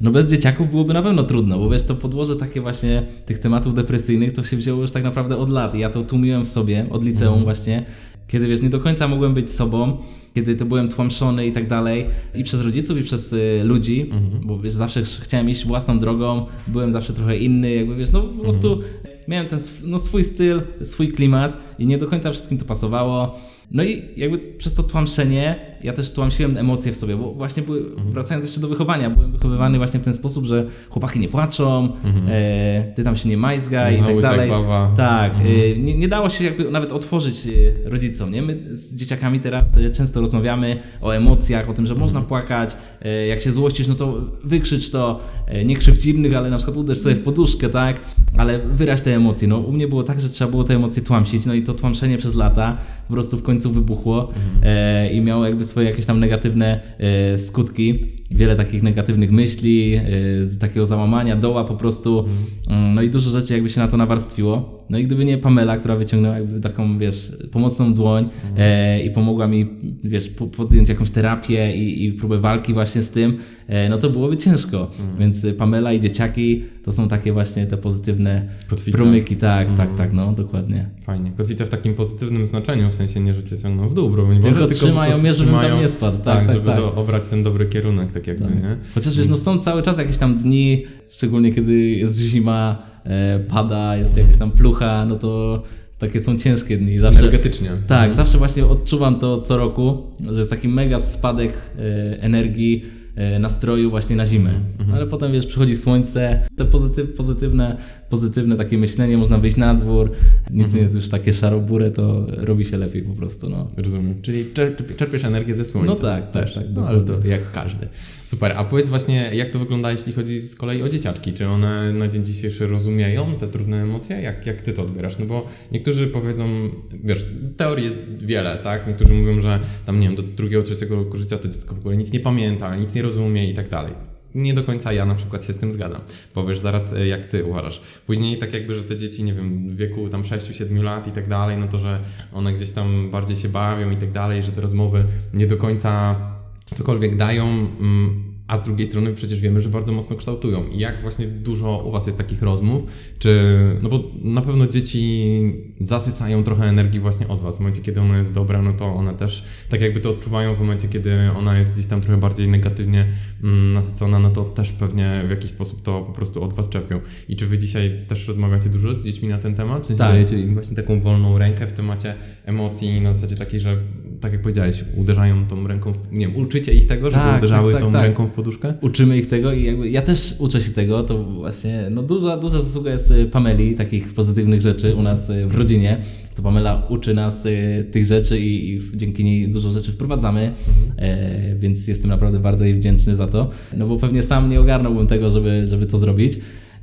No bez dzieciaków byłoby na pewno trudno, bo wiesz, to podłoże takie właśnie tych tematów depresyjnych to się wzięło już tak naprawdę od lat. I ja to tłumiłem w sobie, od liceum właśnie, kiedy wiesz, nie do końca mogłem być sobą, kiedy to byłem tłamszony i tak dalej. I przez rodziców i przez y, ludzi, bo wiesz, zawsze ch- chciałem iść własną drogą, byłem zawsze trochę inny, jakby wiesz, no po prostu miałem ten no, swój styl, swój klimat i nie do końca wszystkim to pasowało. No i jakby przez to tłamszenie ja też tłamsiłem emocje w sobie, bo właśnie były, wracając jeszcze do wychowania, byłem wychowywany właśnie w ten sposób, że chłopaki nie płaczą, e, ty tam się nie majzgaj i tak dalej. bawa. Tak, y, nie, nie dało się jakby nawet otworzyć y, rodzicom, nie? My z dzieciakami teraz y, często rozmawiamy o emocjach, o tym, że można płakać, y, jak się złościsz, no to wykrzycz to, y, nie krzywdź innych, ale na przykład uderz sobie w poduszkę, tak? Ale wyraź te emocje. No u mnie było tak, że trzeba było te emocje tłamsić, no i to tłamszenie przez lata po prostu w końcu wybuchło e, i miało jakby swoje jakieś tam negatywne e, skutki. Wiele takich negatywnych myśli, e, z takiego załamania, doła po prostu. Mm, No i dużo rzeczy jakby się na to nawarstwiło. No i gdyby nie Pamela, która wyciągnęła jakby taką, wiesz, pomocną dłoń e, i pomogła mi, wiesz, po, podjąć jakąś terapię i, i próbę walki właśnie z tym, e, no to byłoby ciężko. Więc y, Pamela i dzieciaki to są takie właśnie te pozytywne Kotwice. promyki, tak, tak, tak, no dokładnie. Fajnie. Kotwice w takim pozytywnym znaczeniu, w sensie nie, że cię ciągną w dół, bro, nie Tylko może, trzymają mnie, żebym tam nie spadł. Tak, Tak, tak, żeby tak. Do, obrać ten dobry kierunek, tak jakby, nie? Chociaż wiesz, no są cały czas jakieś tam dni, szczególnie kiedy jest zima, e, pada, jest jakaś tam plucha, no to takie są ciężkie dni. Zawsze, Energetycznie. tak, zawsze właśnie odczuwam to co roku, że jest taki mega spadek e, energii, e, nastroju właśnie na zimę. Ale potem wiesz, przychodzi słońce, te pozytyw, pozytywne pozytywne takie myślenie, można wyjść na dwór, nic nie jest już takie szarobure, to robi się lepiej po prostu, no. Rozumiem. Czyli czerp, czerpiesz energię ze słońca. No tak, tak, tak, No ale to jak każdy. Super. A powiedz właśnie, jak to wygląda, jeśli chodzi z kolei o dzieciaczki? Czy one na dzień dzisiejszy rozumieją te trudne emocje? Jak, jak ty to odbierasz? No bo niektórzy powiedzą, wiesz, teorii jest wiele, tak? Niektórzy mówią, że tam, nie wiem, do drugiego, trzeciego roku życia to dziecko w ogóle nic nie pamięta, nic nie rozumie i tak dalej. Nie do końca ja na przykład się z tym zgadzam. Powiesz zaraz, e, jak ty uważasz. Później tak jakby, że te dzieci, nie wiem, w wieku tam 6-7 lat i tak dalej, no to, że one gdzieś tam bardziej się bawią i tak dalej, że te rozmowy nie do końca cokolwiek dają, mm, a z drugiej strony przecież wiemy, że bardzo mocno kształtują. I jak właśnie dużo u Was jest takich rozmów, czy, no bo na pewno dzieci zasysają trochę energii właśnie od Was. W momencie, kiedy ona jest dobra, no to one też tak jakby to odczuwają. W momencie, kiedy ona jest gdzieś tam trochę bardziej negatywnie mm, nasycona, no to też pewnie w jakiś sposób to po prostu od Was czerpią. I czy Wy dzisiaj też rozmawiacie dużo z dziećmi na ten temat? Sensie Tak. dajecie im właśnie taką wolną rękę w temacie emocji na zasadzie takiej, że tak jak powiedziałeś, uderzają tą ręką, w, nie wiem, uczycie ich tego, żeby Tak, uderzały tak, tak, tą tak. ręką w poduszkę? uczymy ich tego i jakby ja też uczę się tego, to właśnie no duża, duża zasługa jest y, Pameli, takich pozytywnych rzeczy u nas y, w rodzinie. To Pamela uczy nas y, tych rzeczy i, i dzięki niej dużo rzeczy wprowadzamy, e, więc jestem naprawdę bardzo jej wdzięczny za to, no bo pewnie sam nie ogarnąłbym tego, żeby, żeby to zrobić.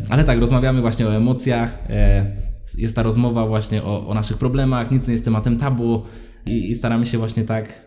Ale tak, rozmawiamy właśnie o emocjach, jest ta rozmowa właśnie o, o naszych problemach, nic nie jest tematem tabu i, i staramy się właśnie tak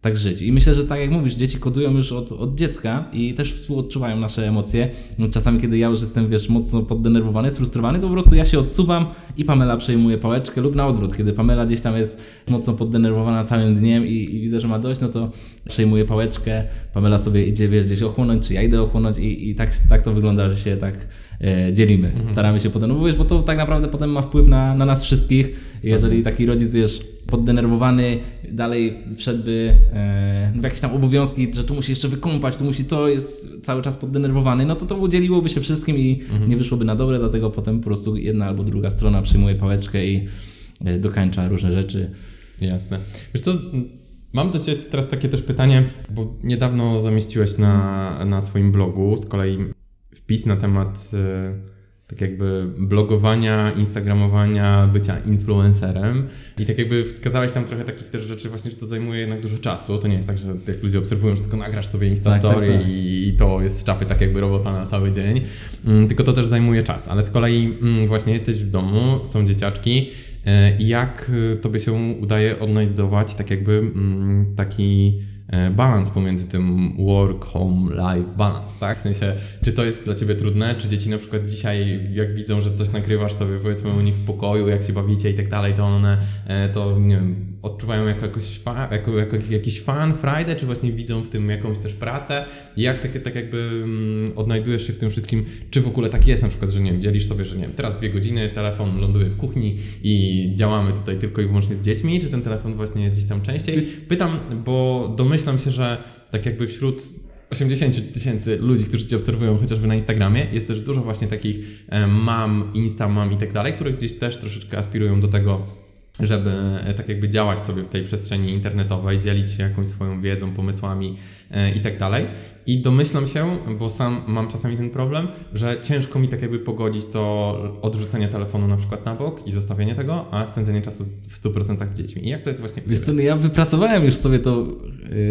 tak żyć. I myślę, że tak jak mówisz, dzieci kodują już od, od dziecka i też współodczuwają nasze emocje. No, czasami, kiedy ja już jestem, wiesz, mocno poddenerwowany, sfrustrowany, to po prostu ja się odsuwam i Pamela przejmuje pałeczkę lub na odwrót. Kiedy Pamela gdzieś tam jest mocno poddenerwowana całym dniem i, i widzę, że ma dość, no to przejmuje pałeczkę, Pamela sobie idzie, wiesz, gdzieś ochłonąć, czy ja idę ochłonąć i, i tak, tak to wygląda, że się tak e, dzielimy. Staramy się potem, no bo wiesz, bo to tak naprawdę potem ma wpływ na, na nas wszystkich. Jeżeli taki rodzic, wiesz, poddenerwowany, dalej wszedłby e, w jakieś tam obowiązki, że tu musi jeszcze wykąpać, tu musi to, jest cały czas poddenerwowany, no to to udzieliłoby się wszystkim i nie wyszłoby na dobre, dlatego potem po prostu jedna albo druga strona przyjmuje pałeczkę i e, dokańcza różne rzeczy. Jasne. Wiesz co, mam do Ciebie teraz takie też pytanie, bo niedawno zamieściłeś na, na swoim blogu z kolei wpis na temat e, tak jakby blogowania, instagramowania, bycia influencerem i tak jakby wskazałeś tam trochę takich też rzeczy właśnie, że to zajmuje jednak dużo czasu. To nie jest tak, że jak ludzie obserwują, że tylko nagrasz sobie Instastory Tak, tak, tak. I, to jest z czapy tak jakby robota na cały dzień, mm, tylko to też zajmuje czas. Ale z kolei mm, właśnie jesteś w domu, są dzieciaczki, E, i Jak e, tobie się udaje odnajdować tak jakby mm, taki balans pomiędzy tym work, home, life balance, tak? W sensie, czy to jest dla ciebie trudne, czy dzieci na przykład dzisiaj, jak widzą, że coś nagrywasz sobie, powiedzmy u nich w pokoju, jak się bawicie i tak dalej, to one e, to, nie wiem, odczuwają jako, jakoś fa, jako, jako jakiś fan, frajdę, czy właśnie widzą w tym jakąś też pracę? Jak tak, tak jakby mm, odnajdujesz się w tym wszystkim? Czy w ogóle tak jest na przykład, że nie wiem, dzielisz sobie, że nie wiem, teraz dwie godziny, telefon ląduje w kuchni i działamy tutaj tylko i wyłącznie z dziećmi, czy ten telefon właśnie jest gdzieś tam częściej? Pytam, bo domyślam się, że tak jakby wśród 80 tysięcy ludzi, którzy Cię obserwują chociażby na Instagramie, jest też dużo właśnie takich e, mam, insta mam i tak dalej, które gdzieś też troszeczkę aspirują do tego, żeby e, tak jakby działać sobie w tej przestrzeni internetowej, dzielić się jakąś swoją wiedzą, pomysłami i tak dalej. I domyślam się, bo sam mam czasami ten problem, że ciężko mi tak jakby pogodzić to odrzucenie telefonu na przykład na bok i zostawienie tego, a spędzenie czasu w 100% z dziećmi. I jak to jest właśnie Wiesz co, no ja wypracowałem już sobie to,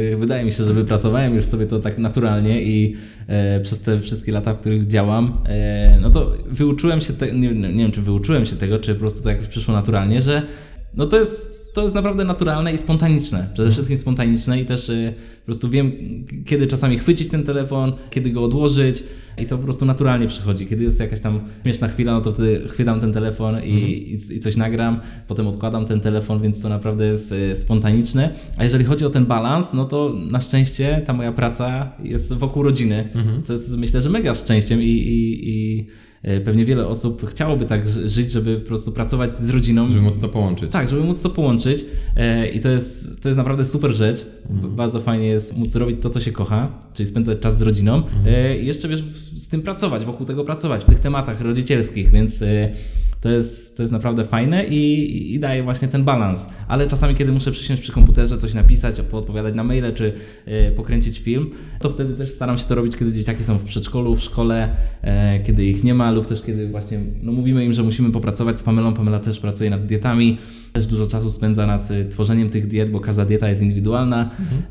yy, wydaje mi się, że wypracowałem już sobie to tak naturalnie i e, przez te wszystkie lata, w których działam, e, no to wyuczyłem się, te, nie, nie wiem czy wyuczyłem się tego, czy po prostu to jakoś przyszło naturalnie, że no to jest, to jest naprawdę naturalne i spontaniczne, przede wszystkim spontaniczne i też e, po prostu wiem, kiedy czasami chwycić ten telefon, kiedy go odłożyć i to po prostu naturalnie przychodzi. Kiedy jest jakaś tam śmieszna chwila, no to wtedy chwytam ten telefon i, i, i coś nagram, potem odkładam ten telefon, więc to naprawdę jest e, spontaniczne. A jeżeli chodzi o ten balans, no to na szczęście ta moja praca jest wokół rodziny, co jest myślę, że mega szczęściem i, i, i pewnie wiele osób chciałoby tak ży- żyć, żeby po prostu pracować z rodziną. Żeby móc to połączyć. Tak, żeby móc to połączyć e, i to jest, to jest naprawdę super rzecz. B- Bardzo fajnie jest móc robić to, co się kocha, czyli spędzać czas z rodziną e, i jeszcze wiesz, z tym pracować, wokół tego pracować, w tych tematach rodzicielskich, więc e, to jest, to jest naprawdę fajne i, i daje właśnie ten balans. Ale czasami, kiedy muszę przysiąść przy komputerze, coś napisać, odpowiadać na maile czy e, pokręcić film, to wtedy też staram się to robić, kiedy dzieciaki są w przedszkolu, w szkole, e, kiedy ich nie ma lub też kiedy właśnie no, mówimy im, że musimy popracować z Pamelą. Pamela też pracuje nad dietami. Też dużo czasu spędza nad y, tworzeniem tych diet, bo każda dieta jest indywidualna,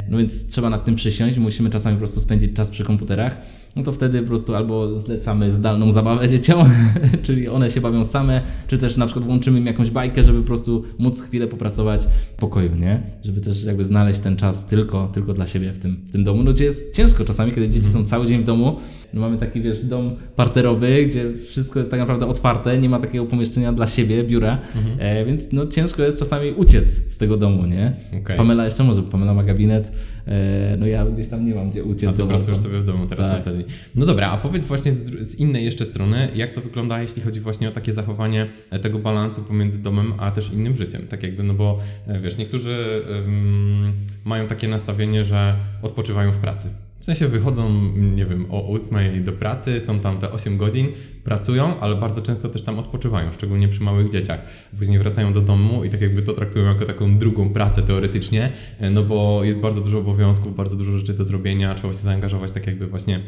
no więc trzeba nad tym przysiąść. Musimy czasami po prostu spędzić czas przy komputerach. No to wtedy po prostu albo zlecamy zdalną zabawę dzieciom, czyli one się bawią same, czy też na przykład włączymy im jakąś bajkę, żeby po prostu móc chwilę popracować w pokoju, nie? Żeby też jakby znaleźć ten czas tylko, tylko dla siebie w tym, w tym domu. No gdzie jest ciężko czasami, kiedy dzieci są cały dzień w domu. No mamy taki, wiesz, dom parterowy, gdzie wszystko jest tak naprawdę otwarte, nie ma takiego pomieszczenia dla siebie, biura, e, więc no ciężko jest czasami uciec z tego domu, nie? Okej. Pamela jeszcze może, Pamela ma gabinet, no ja gdzieś tam nie mam gdzie uciec. A ty pracujesz sobie w domu teraz Tak. na co dzień. No dobra, a powiedz właśnie z, z innej jeszcze strony, jak to wygląda, jeśli chodzi właśnie o takie zachowanie e, tego balansu pomiędzy domem, a też innym życiem. Tak jakby, no bo e, wiesz, niektórzy mają takie nastawienie, że odpoczywają w pracy. W sensie wychodzą, nie wiem, o 8 do pracy, są tam te 8 godzin, pracują, ale bardzo często też tam odpoczywają, szczególnie przy małych dzieciach. Później wracają do domu i tak jakby to traktują jako taką drugą pracę teoretycznie, e, no bo jest bardzo dużo obowiązków, bardzo dużo rzeczy do zrobienia, trzeba się zaangażować tak jakby właśnie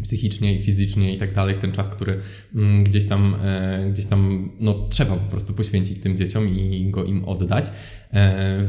psychicznie i fizycznie i tak dalej w ten czas, który mm, gdzieś tam, e, gdzieś tam no, trzeba po prostu poświęcić tym dzieciom i go im oddać e,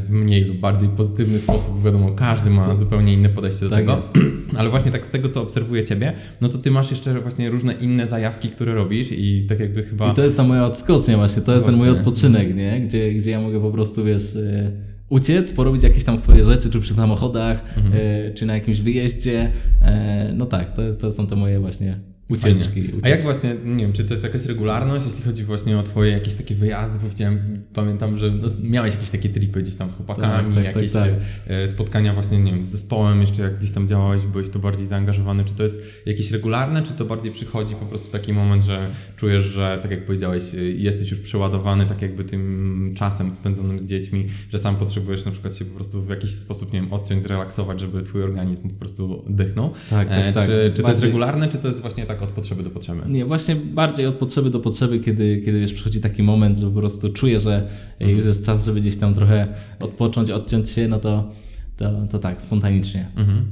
w mniej lub bardziej pozytywny sposób. Wiadomo, każdy ma zupełnie inne podejście do Tak tego, jest. ale właśnie tak z tego, co obserwuję Ciebie, no to Ty masz jeszcze właśnie różne inne zajawki, które robisz i tak jakby chyba... I to jest ta moja odskocznia właśnie, to jest ten mój Właśnie. odpoczynek, nie? Gdzie, gdzie ja mogę po prostu, wiesz, e, uciec, porobić jakieś tam swoje rzeczy, czy przy samochodach, Mhm. e, czy na jakimś wyjeździe. E, no tak, to, to są te moje właśnie ucieczki. Ucieczki. A jak właśnie, nie wiem, czy to jest jakaś regularność, jeśli chodzi właśnie o twoje jakieś takie wyjazdy, bo widziałem, pamiętam, że no, miałeś jakieś takie tripy gdzieś tam z chłopakami, Tak, tak, jakieś tak, e, spotkania właśnie, nie wiem, z zespołem, jeszcze jak gdzieś tam działałeś, byłeś tu bardziej zaangażowany, czy to jest jakieś regularne, czy to bardziej przychodzi po prostu taki moment, że czujesz, że tak jak powiedziałeś, e, jesteś już przeładowany tak jakby tym czasem spędzonym z dziećmi, że sam potrzebujesz na przykład się po prostu w jakiś sposób, nie wiem, odciąć, zrelaksować, żeby twój organizm po prostu dychnął. Tak, tak, E, tak. Czy, czy to jest regularne, czy to jest właśnie tak od potrzeby do potrzeby? Nie, właśnie bardziej od potrzeby do potrzeby, kiedy, kiedy wiesz, przychodzi taki moment, że po prostu czuję, że już jest czas, żeby gdzieś tam trochę odpocząć, odciąć się, no to, to, to tak, spontanicznie.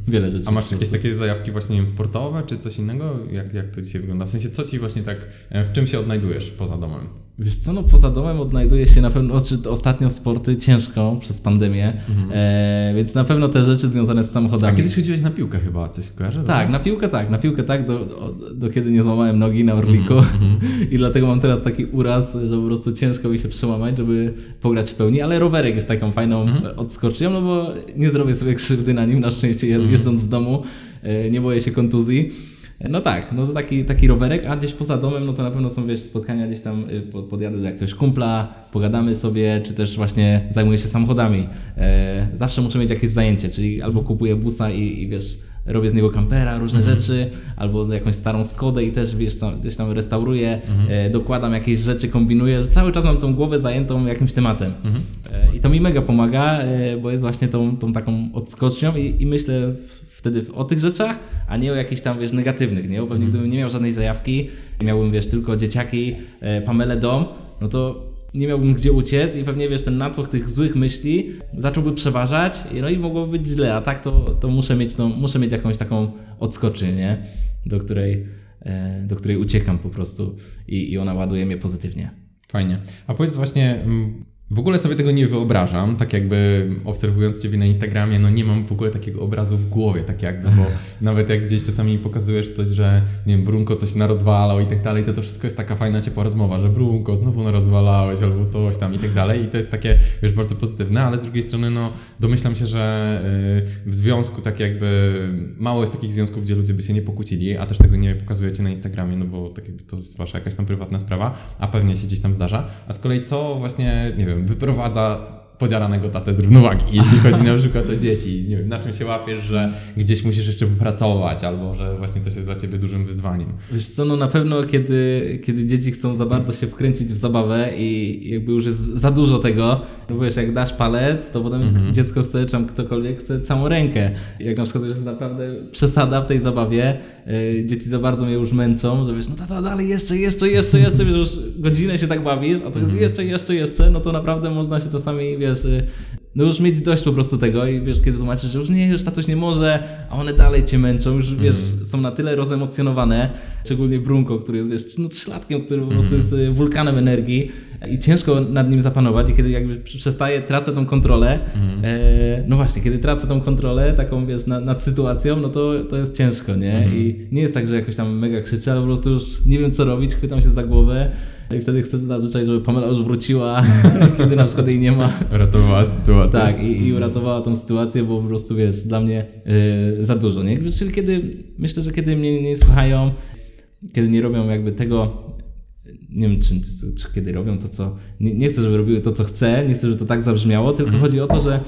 Wiele rzeczy. Mhm. A masz jakieś takie zajawki właśnie nie wiem, sportowe, czy coś innego? Jak, jak to dzisiaj wygląda? W sensie, co ci właśnie tak, e, w czym się odnajdujesz poza domem? Wiesz co, no poza domem odnajduje się na pewno, czy ostatnio sporty ciężko przez pandemię, e, więc na pewno te rzeczy związane z Mhm. A samochodami. kiedyś chodziłeś na piłkę chyba, coś kojarzę? Tak, na piłkę tak, na piłkę tak, do, do, do kiedy nie złamałem nogi na Orliku Mhm, i dlatego mam teraz taki uraz, że po prostu ciężko mi się przełamać, żeby pograć w pełni, ale rowerek jest taką fajną Mhm. odskocznią, no bo nie zrobię sobie krzywdy na nim, na szczęście Mhm. jeżdżąc w domu, e, nie boję się kontuzji. No tak, no to taki, taki rowerek, a gdzieś poza domem, no to na pewno są, wiesz, spotkania gdzieś tam, pod- podjadę do jakiegoś kumpla, pogadamy sobie, czy też właśnie zajmuję się samochodami. E, zawsze muszę mieć jakieś zajęcie, czyli albo kupuję busa i, i wiesz, robię z niego kampera, różne rzeczy, albo jakąś starą Skodę i też wiesz, tam, gdzieś tam restauruję, e, dokładam jakieś rzeczy, kombinuję, że cały czas mam tą głowę zajętą jakimś tematem. E, I to mi mega pomaga, e, bo jest właśnie tą, tą taką odskocznią i, i myślę wtedy o tych rzeczach, a nie o jakichś tam, wiesz, negatywnych, nie? Bo pewnie gdybym nie miał żadnej zajawki, miałbym, wiesz, tylko dzieciaki, e, Pamelę dom, no to nie miałbym gdzie uciec i pewnie, wiesz, ten natłok tych złych myśli zacząłby przeważać no i mogłoby być źle, a tak to, to muszę mieć, no, muszę mieć jakąś taką odskocznię, nie? Do której, e, do której uciekam po prostu i, i ona ładuje mnie pozytywnie. Fajnie. A powiedz właśnie, w ogóle sobie tego nie wyobrażam, tak jakby obserwując Ciebie na Instagramie, no nie mam w ogóle takiego obrazu w głowie, tak jakby, bo nawet jak gdzieś czasami pokazujesz coś, że nie wiem, Brunko coś narozwalał i tak dalej, to to wszystko jest taka fajna, ciepła rozmowa, że Brunko, znowu narozwalałeś albo coś tam i tak dalej i to jest takie, wiesz, bardzo pozytywne, ale z drugiej strony, no domyślam się, że y, w związku tak jakby, mało jest takich związków, gdzie ludzie by się nie pokłócili, a też tego nie pokazujecie na Instagramie, no bo tak jakby to jest Wasza jakaś tam prywatna sprawa, a pewnie się gdzieś tam zdarza, a z kolei co właśnie, nie wiem, wyprowadza podziaranego tatę z równowagi, jeśli chodzi na przykład o dzieci. Nie wiem, na czym się łapiesz, że gdzieś musisz jeszcze popracować, albo że właśnie coś jest dla ciebie dużym wyzwaniem. Wiesz co, no na pewno kiedy, kiedy dzieci chcą za bardzo się wkręcić w zabawę i jakby już jest za dużo tego, no wiesz, jak dasz palec, to potem Mhm. dziecko chce, czy tam ktokolwiek chce całą rękę. Jak na przykład już jest naprawdę przesada w tej zabawie, dzieci za bardzo mnie już męczą, że wiesz, no tata, dalej jeszcze, jeszcze, jeszcze, jeszcze, wiesz, już godzinę się tak bawisz, a to jest jeszcze, jeszcze, jeszcze, no to naprawdę można się czasami, wiesz, yy, no już mieć dość po prostu tego i wiesz, kiedy tłumaczysz, że już nie, już tatuś nie może, a one dalej cię męczą, już wiesz, są na tyle rozemocjonowane, szczególnie Brunko, który jest, wiesz, no trzylatkiem, który po prostu jest y, wulkanem energii i ciężko nad nim zapanować i kiedy jakby przestaje, tracę tą kontrolę, e, no właśnie, kiedy tracę tą kontrolę, taką wiesz, nad, nad sytuacją, no to, to jest ciężko, nie? I nie jest tak, że jakoś tam mega krzyczę, ale po prostu już nie wiem co robić, chwytam się za głowę i wtedy chcę zazwyczaj, żeby Pamela już wróciła, kiedy na przykład jej nie ma. Ratowała sytuację. Tak, i, i uratowała tą sytuację, bo po prostu wiesz, dla mnie y, za dużo. Nie? Czyli kiedy myślę, że kiedy mnie nie słuchają, kiedy nie robią jakby tego, nie wiem czy, czy, czy kiedy robią to, co. Nie, nie chcę, żeby robiły to, co chcę, nie chcę, żeby to tak zabrzmiało, tylko Mhm. chodzi o to, że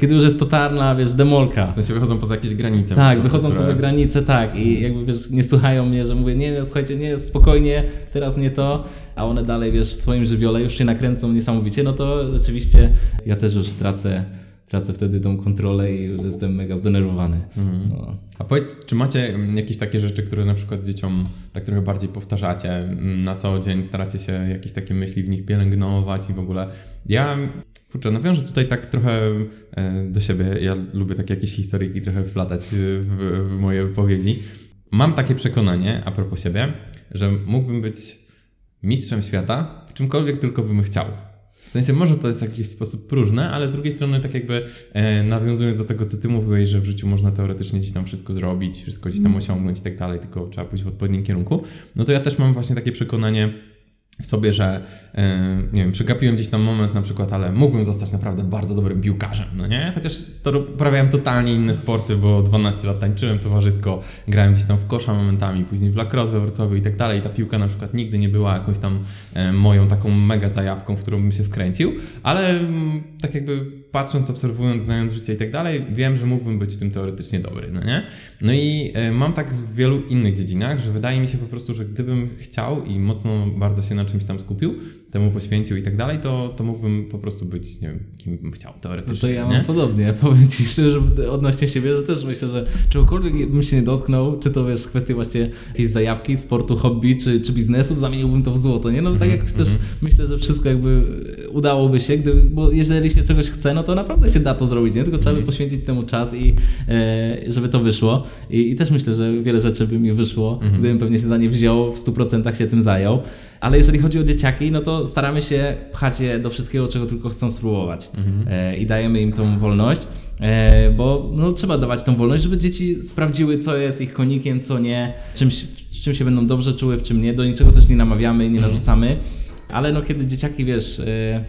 kiedy już jest totalna, wiesz, demolka. W sensie wychodzą poza jakieś granice. Tak, prostu, wychodzą które- poza granicę, tak. I jakby wiesz, nie słuchają mnie, że mówię, nie, nie, słuchajcie, nie, spokojnie, teraz nie to, a one dalej, wiesz, w swoim żywiole już się nakręcą niesamowicie, no to rzeczywiście ja też już tracę, tracę wtedy tą kontrolę i już jestem mega zdenerwowany. No. A powiedz, czy macie mm, jakieś takie rzeczy, które na przykład dzieciom tak trochę bardziej powtarzacie mm, na co dzień, staracie się jakieś takie myśli w nich pielęgnować i w ogóle. Ja, kurczę, nawiążę tutaj tak trochę e, do siebie. Ja lubię takie jakieś historyjki trochę wplatać e, w, w moje wypowiedzi. Mam takie przekonanie, a propos siebie, że mógłbym być mistrzem świata w czymkolwiek tylko bym chciał. W sensie może to jest w jakiś sposób próżne, ale z drugiej strony tak jakby e, nawiązując do tego, co ty mówiłeś, że w życiu można teoretycznie gdzieś tam wszystko zrobić, wszystko gdzieś tam osiągnąć i tak dalej, tylko trzeba pójść w odpowiednim kierunku, no to ja też mam właśnie takie przekonanie w sobie, że e, nie wiem, przegapiłem gdzieś tam moment na przykład, ale mógłbym zostać naprawdę bardzo dobrym piłkarzem, no nie? Chociaż to uprawiałem totalnie inne sporty, bo 12 lat tańczyłem towarzysko, grałem gdzieś tam w kosza momentami, później w lacrosse we Wrocławiu i tak dalej. Ta piłka na przykład nigdy nie była jakąś tam e, moją taką mega zajawką, w którą bym się wkręcił, ale mm, tak jakby patrząc, obserwując, znając życie i tak dalej, wiem, że mógłbym być w tym teoretycznie dobry, no nie? No i e, mam tak w wielu innych dziedzinach, że wydaje mi się po prostu, że gdybym chciał i mocno bardzo się na czymś tam skupił, temu poświęcił i tak dalej, to, to mógłbym po prostu być, nie wiem, kim bym chciał No teoretycznie, to ja nie? mam podobnie. Powiem Ci szczerze odnośnie siebie, że też myślę, że czegokolwiek bym się nie dotknął, czy to wiesz, kwestie właśnie jakiejś zajawki, sportu, hobby, czy, czy biznesu, zamieniłbym to w złoto, nie? No tak jakoś też myślę, że wszystko jakby udałoby się, gdy, bo jeżeli się czegoś chce, no to naprawdę się da to zrobić, nie? Tylko trzeba by poświęcić temu czas i e, żeby to wyszło. I, I też myślę, że wiele rzeczy by mi wyszło, gdybym pewnie się za nie wziął, w 100% się tym zajął. Ale jeżeli chodzi o dzieciaki, no to staramy się pchać je do wszystkiego, czego tylko chcą spróbować. E, I dajemy im tą wolność. E, bo no, trzeba dawać tą wolność, żeby dzieci sprawdziły, co jest ich konikiem, co nie, czym, się- w czym się będą dobrze czuły, w czym nie. Do niczego też nie namawiamy, nie narzucamy. Ale no, kiedy dzieciaki, wiesz, e,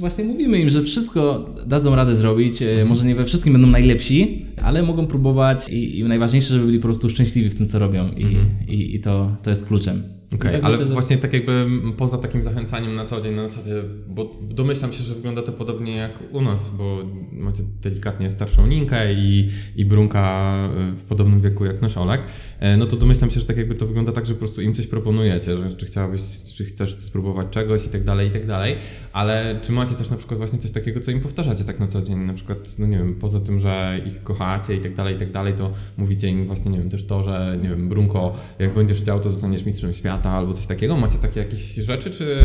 właśnie mówimy im, że wszystko dadzą radę zrobić, e, może nie we wszystkim będą najlepsi, ale mogą próbować i, i najważniejsze, żeby byli po prostu szczęśliwi w tym, co robią i, i, i to, to jest kluczem. Okej, tak ale myślę, że- właśnie tak jakby poza takim zachęcaniem na co dzień, na zasadzie, bo domyślam się, że wygląda to podobnie jak u nas, bo macie delikatnie starszą Ninkę i, i Brunka w podobnym wieku jak nasz Olek, e, no to domyślam się, że tak jakby to wygląda tak, że po prostu im coś proponujecie, że czy chciałabyś, czy chcesz spróbować czegoś i tak dalej, i tak dalej, ale czy macie też na przykład właśnie coś takiego, co im powtarzacie tak na co dzień, na przykład, no nie wiem, poza tym, że ich kochacie i tak dalej, i tak dalej, to mówicie im właśnie, nie wiem, też to, że, nie wiem, Brunko, jak będziesz chciał, to zostaniesz mistrzem świata albo coś takiego. Macie takie jakieś rzeczy, czy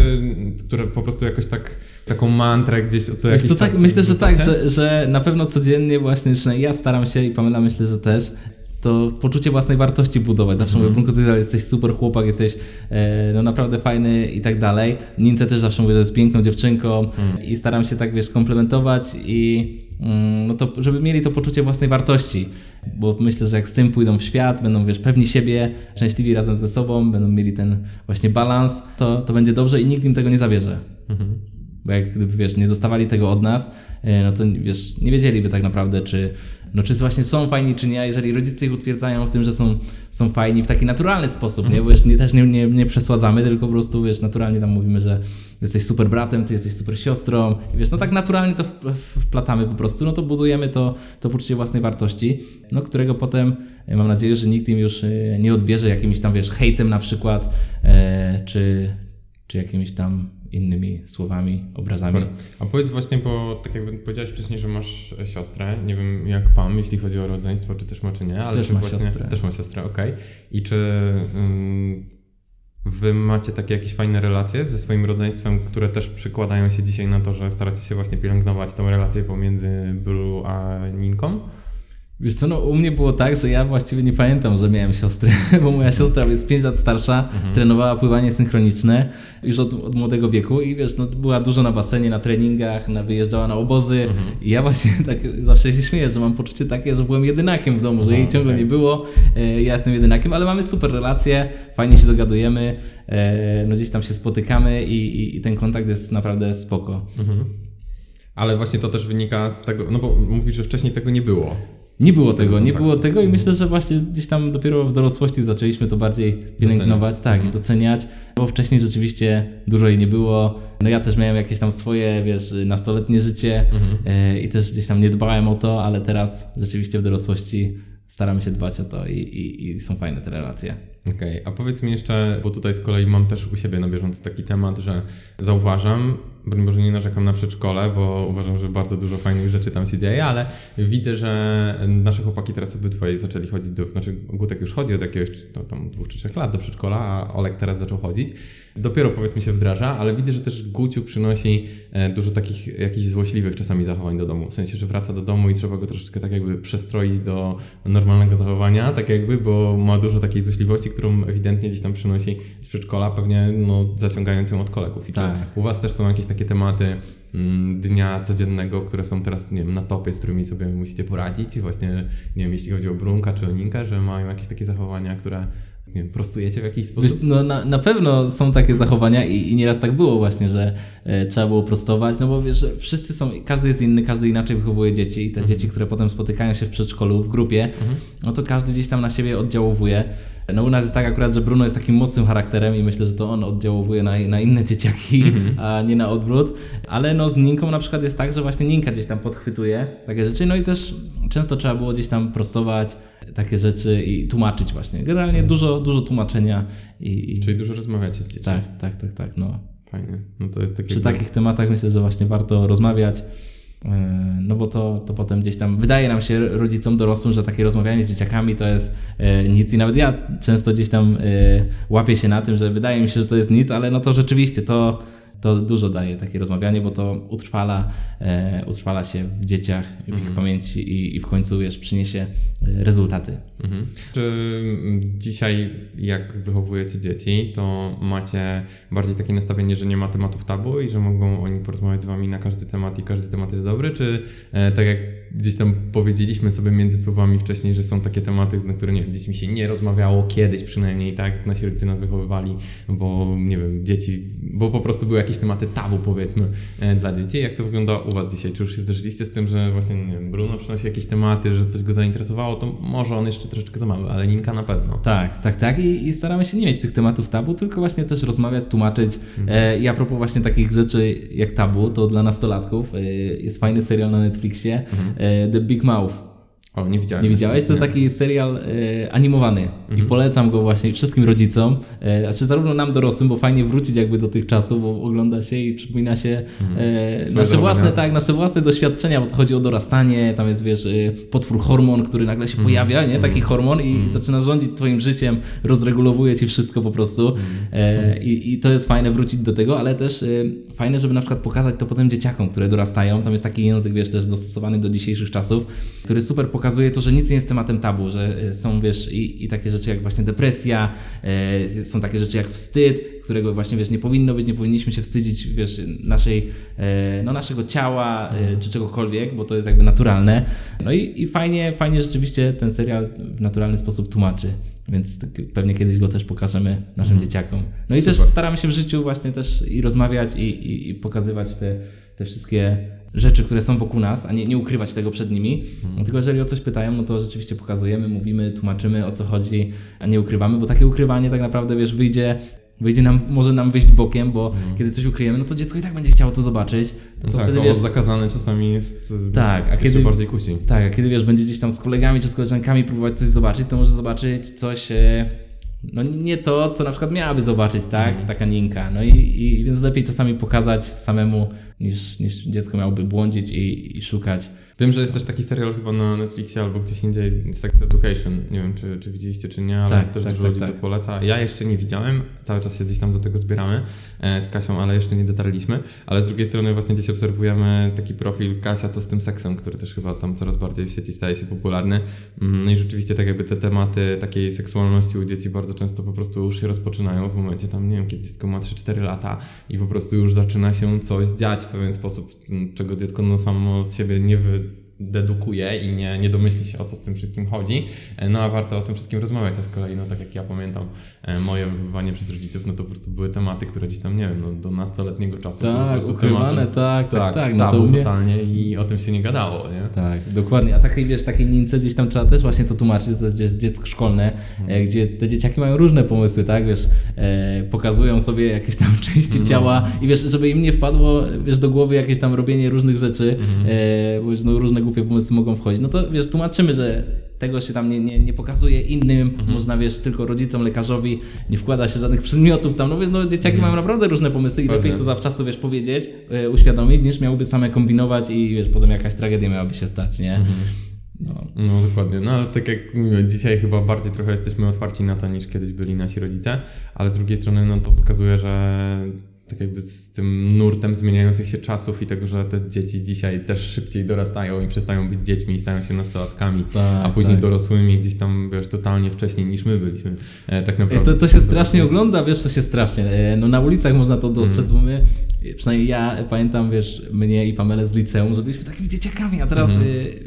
które po prostu jakoś tak, taką mantrę gdzieś co jakiś co, tak, myślę, że tak, że, że na pewno codziennie właśnie, przynajmniej ja staram się i Pamela myślę, że też, to poczucie własnej wartości budować. Zawsze mówię, Brunko, ty jesteś super chłopak, jesteś e, no naprawdę fajny i tak dalej. Nince też zawsze mówię, że jest piękną dziewczynką i staram się tak, wiesz, komplementować i mm, no to, żeby mieli to poczucie własnej wartości. Bo myślę, że jak z tym pójdą w świat, będą, wiesz, pewni siebie, szczęśliwi razem ze sobą, będą mieli ten właśnie balans, to, to będzie dobrze i nikt im tego nie zabierze. Bo jak gdyby, wiesz, nie dostawali tego od nas, e, no to wiesz, nie wiedzieliby tak naprawdę, czy, no, czy właśnie są fajni, czy nie, a jeżeli rodzice ich utwierdzają w tym, że są, są fajni w taki naturalny sposób, nie? Bo wiesz, nie, też nie, nie, nie przesładzamy, tylko po prostu, wiesz, naturalnie tam mówimy, że jesteś super bratem, ty jesteś super siostrą i wiesz, no tak naturalnie to wplatamy po prostu, no to budujemy to, to poczucie własnej wartości, no którego potem e, mam nadzieję, że nikt im już e, nie odbierze jakimś tam, wiesz, hejtem na przykład, e, czy, czy jakimiś tam innymi słowami, obrazami. Super. A powiedz właśnie, bo tak jakby powiedziałeś wcześniej, że masz siostrę, nie wiem jak Pam, jeśli chodzi o rodzeństwo, czy też ma, czy nie, ale Też czy ma właśnie... siostrę. Też ma siostrę, okej. I czy ym, wy macie takie jakieś fajne relacje ze swoim rodzeństwem, które też przykładają się dzisiaj na to, że staracie się właśnie pielęgnować tą relację pomiędzy Blue a Ninką? Wiesz co, no u mnie było tak, że ja właściwie nie pamiętam, że miałem siostrę, bo moja siostra jest 5 lat starsza, trenowała pływanie synchroniczne już od, od młodego wieku i wiesz, no była dużo na basenie, na treningach, na, wyjeżdżała na obozy. I ja właśnie tak zawsze się śmieję, że mam poczucie takie, że byłem jedynakiem w domu, że jej ciągle nie było, e, ja jestem jedynakiem, ale mamy super relacje, fajnie się dogadujemy, e, no gdzieś tam się spotykamy i, i, i ten kontakt jest naprawdę spoko. Ale właśnie to też wynika z tego, no bo mówisz, że wcześniej tego nie było. Nie było tego, nie było tego i myślę, że właśnie gdzieś tam dopiero w dorosłości zaczęliśmy to bardziej pielęgnować, tak, i doceniać, bo wcześniej rzeczywiście dużo jej nie było. No ja też miałem jakieś tam swoje, wiesz, nastoletnie życie e, i też gdzieś tam nie dbałem o to, ale teraz rzeczywiście w dorosłości staramy się dbać o to i, i, i są fajne te relacje. Okej, a powiedz mi jeszcze, bo tutaj z kolei mam też u siebie na bieżąco taki temat, że zauważam, broń Boże nie narzekam na przedszkole, bo uważam, że bardzo dużo fajnych rzeczy tam się dzieje, ale widzę, że nasze chłopaki teraz obydwoje zaczęli chodzić do, znaczy Gutek już chodzi od jakiegoś no, tam dwóch czy trzech lat do przedszkola, a Olek teraz zaczął chodzić. Dopiero powiedzmy się wdraża, ale widzę, że też Guciu przynosi e, dużo takich jakichś złośliwych czasami zachowań do domu. W sensie, że wraca do domu i trzeba go troszeczkę tak jakby przestroić do normalnego zachowania, tak jakby, bo ma dużo takiej złośliwości, którą ewidentnie gdzieś tam przynosi z przedszkola, pewnie no, zaciągając ją od kolegów. I czy Tak. u Was też są jakieś takie tematy mm, dnia codziennego, które są teraz, nie wiem, na topie, z którymi sobie musicie poradzić? I właśnie, nie wiem, jeśli chodzi o Brunka czy o Ninkę, że mają jakieś takie zachowania, które, nie wiem, prostujecie w jakiś sposób? no, na, na pewno są takie zachowania i, i nieraz tak było właśnie, że e, trzeba było prostować, no bo wiesz, że wszyscy są, każdy jest inny, każdy inaczej wychowuje dzieci i te dzieci, które potem spotykają się w przedszkolu, w grupie, no to każdy gdzieś tam na siebie oddziałuje. No u nas jest tak akurat, że Bruno jest takim mocnym charakterem i myślę, że to on oddziałuje na, na inne dzieciaki, a nie na odwrót. Ale no z Ninką na przykład jest tak, że właśnie Ninka gdzieś tam podchwytuje takie rzeczy, no i też często trzeba było gdzieś tam prostować takie rzeczy i tłumaczyć właśnie. Generalnie dużo, dużo tłumaczenia i, i Czyli dużo rozmawiacie z dziećmi. tak, tak, tak, tak, no. Fajnie. No to jest takie... Przy takich tematach myślę, że właśnie warto rozmawiać, no bo to, to potem gdzieś tam wydaje nam się rodzicom dorosłym, że takie rozmawianie z dzieciakami to jest yy, nic i nawet ja często gdzieś tam yy, łapię się na tym, że wydaje mi się, że to jest nic, ale no to rzeczywiście to, to dużo daje takie rozmawianie, bo to utrwala, yy, utrwala się w dzieciach, w ich pamięci i, i w końcu wiesz, przyniesie yy, rezultaty. Mhm. Czy mm, dzisiaj, jak wychowujecie dzieci, to macie bardziej takie nastawienie, że nie ma tematów tabu i że mogą oni porozmawiać z wami na każdy temat i każdy temat jest dobry? Czy e, tak jak gdzieś tam powiedzieliśmy sobie między słowami wcześniej, że są takie tematy, na które nie wiem, dziećmi się nie rozmawiało kiedyś przynajmniej, tak jak nasi rodzice nas wychowywali, bo nie wiem, dzieci, bo po prostu były jakieś tematy tabu powiedzmy e, dla dzieci. Jak to wygląda u was dzisiaj? Czy już się zderzyliście z tym, że właśnie nie wiem, Bruno przynosi jakieś tematy, że coś go zainteresowało, to może on jeszcze troszeczkę za mały, ale Ninka na pewno. Tak, tak, tak. I, I staramy się nie mieć tych tematów tabu, tylko właśnie też rozmawiać, tłumaczyć. E, I a propos właśnie takich rzeczy jak tabu, to dla nastolatków e, jest fajny serial na Netflixie e, The Big Mouth. O, nie widziałem. Nie widziałeś? To jest taki serial e, animowany. I polecam go właśnie wszystkim rodzicom, e, znaczy zarówno nam dorosłym, bo fajnie wrócić jakby do tych czasów, bo ogląda się i przypomina się e, nasze zachowania. własne, tak, nasze własne doświadczenia, bo to chodzi o dorastanie, tam jest wiesz, potwór hormon, który nagle się pojawia, nie? Taki hormon i zaczyna rządzić twoim życiem, rozregulowuje ci wszystko po prostu. I, i to jest fajne wrócić do tego, ale też fajne, żeby na przykład pokazać to potem dzieciakom, które dorastają, tam jest taki język, wiesz, też dostosowany do dzisiejszych czasów, który super pokazuje pokazuje to, że nic nie jest tematem tabu, że e, są, wiesz, i, i takie rzeczy jak właśnie depresja, e, są takie rzeczy jak wstyd, którego właśnie, wiesz, nie powinno być, nie powinniśmy się wstydzić, wiesz, naszej, e, no, naszego ciała e, czy czegokolwiek, bo to jest jakby naturalne. No i, i fajnie, fajnie rzeczywiście ten serial w naturalny sposób tłumaczy. Więc tak pewnie kiedyś go też pokażemy naszym dzieciakom. No i też Super. staramy się w życiu właśnie też i rozmawiać i, i, i pokazywać te, te wszystkie rzeczy, które są wokół nas, a nie, nie ukrywać tego przed nimi. No, tylko jeżeli o coś pytają, no to rzeczywiście pokazujemy, mówimy, tłumaczymy o co chodzi, a nie ukrywamy, bo takie ukrywanie tak naprawdę, wiesz, wyjdzie wyjdzie nam, może nam wyjść bokiem, bo kiedy coś ukryjemy, no to dziecko i tak będzie chciało to zobaczyć. No to tak, wtedy, wiesz, zakazany czasami jest e, Tak, a kiedy- bardziej kusi. tak, a kiedy wiesz, będzie gdzieś tam z kolegami czy z koleżankami próbować coś zobaczyć, to może zobaczyć coś, e, no nie to, co na przykład miałaby zobaczyć, tak? Taka ninka. No i, i więc lepiej czasami pokazać samemu, niż, niż dziecko miałoby błądzić i, i szukać. Wiem, że jest też taki serial chyba na Netflixie albo gdzieś indziej, Sex Education. Nie wiem, czy, czy widzieliście, czy nie, ale Tak, też tak, dużo tak, ludzi tak. to poleca. Ja jeszcze nie widziałem, cały czas się gdzieś tam do tego zbieramy e, z Kasią, ale jeszcze nie dotarliśmy. Ale z drugiej strony właśnie gdzieś obserwujemy taki profil Kasia, co z tym seksem, który też chyba tam coraz bardziej w sieci staje się popularny. Mm, No i rzeczywiście tak jakby te tematy takiej seksualności u dzieci bardzo często po prostu już się rozpoczynają w momencie tam, nie wiem, kiedy dziecko ma 3-4 lata i po prostu już zaczyna się coś dziać w pewien sposób, czego dziecko no samo z siebie nie wy dedukuje i nie, nie domyśli się o co z tym wszystkim chodzi, E, no a warto o tym wszystkim rozmawiać, a z kolei, no tak jak ja pamiętam, e, moje wychowanie przez rodziców, no to po prostu były tematy, które gdzieś tam, nie wiem, no do nastoletniego czasu były Tak, prostu ukrywane, tematem- tak, tak, tak. No to mnie, totalnie i o tym się nie gadało, nie? Tak, dokładnie. A takiej, wiesz, takiej nince gdzieś tam trzeba też właśnie to tłumaczyć, to jest dziecko szkolne, e, gdzie te dzieciaki mają różne pomysły, tak, wiesz, e, pokazują sobie jakieś tam części ciała i wiesz, żeby im nie wpadło, wiesz, do głowy jakieś tam robienie różnych rzeczy, e, bo wiesz, no, różne głupie pomysły mogą wchodzić, no to wiesz, tłumaczymy, że tego się tam nie, nie, nie pokazuje innym, można, wiesz, tylko rodzicom, lekarzowi, nie wkłada się żadnych przedmiotów tam, no wiesz, no dzieciaki mają naprawdę różne pomysły i lepiej to zawczasu, wiesz, powiedzieć, e, uświadomić, niż miałyby same kombinować i wiesz, potem jakaś tragedia miałaby się stać, nie? No. No dokładnie, no ale tak jak mówię, dzisiaj chyba bardziej trochę jesteśmy otwarci na to niż kiedyś byli nasi rodzice, ale z drugiej strony no to wskazuje, że tak jakby z tym nurtem zmieniających się czasów i tego, że te dzieci dzisiaj też szybciej dorastają i przestają być dziećmi i stają się nastolatkami, Tak, a później tak. dorosłymi gdzieś tam, wiesz, totalnie wcześniej niż my byliśmy. E, tak naprawdę. To, to się strasznie ogląda, wiesz, to się strasznie. e, No na ulicach można to dostrzec, bo my, przynajmniej ja pamiętam, wiesz, mnie i Pamelę z liceum, że byliśmy takimi dzieciakami, a teraz, e,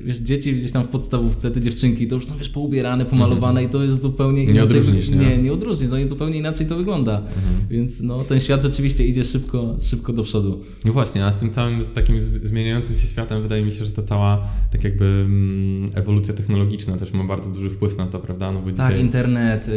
wiesz, dzieci gdzieś tam w podstawówce, te dziewczynki, to już są, wiesz, poubierane, pomalowane i to jest zupełnie Nie inaczej. odróżnisz, nie? Nie, nie odróżnisz, no i zupełnie inaczej to wygląda. Więc no, ten świat rzeczywiście idzie szybko, szybko do przodu. No właśnie, a z tym całym takim zmieniającym się światem wydaje mi się, że ta cała tak jakby mm, ewolucja technologiczna też ma bardzo duży wpływ na to, prawda? No bo dzisiaj... Tak, internet, y,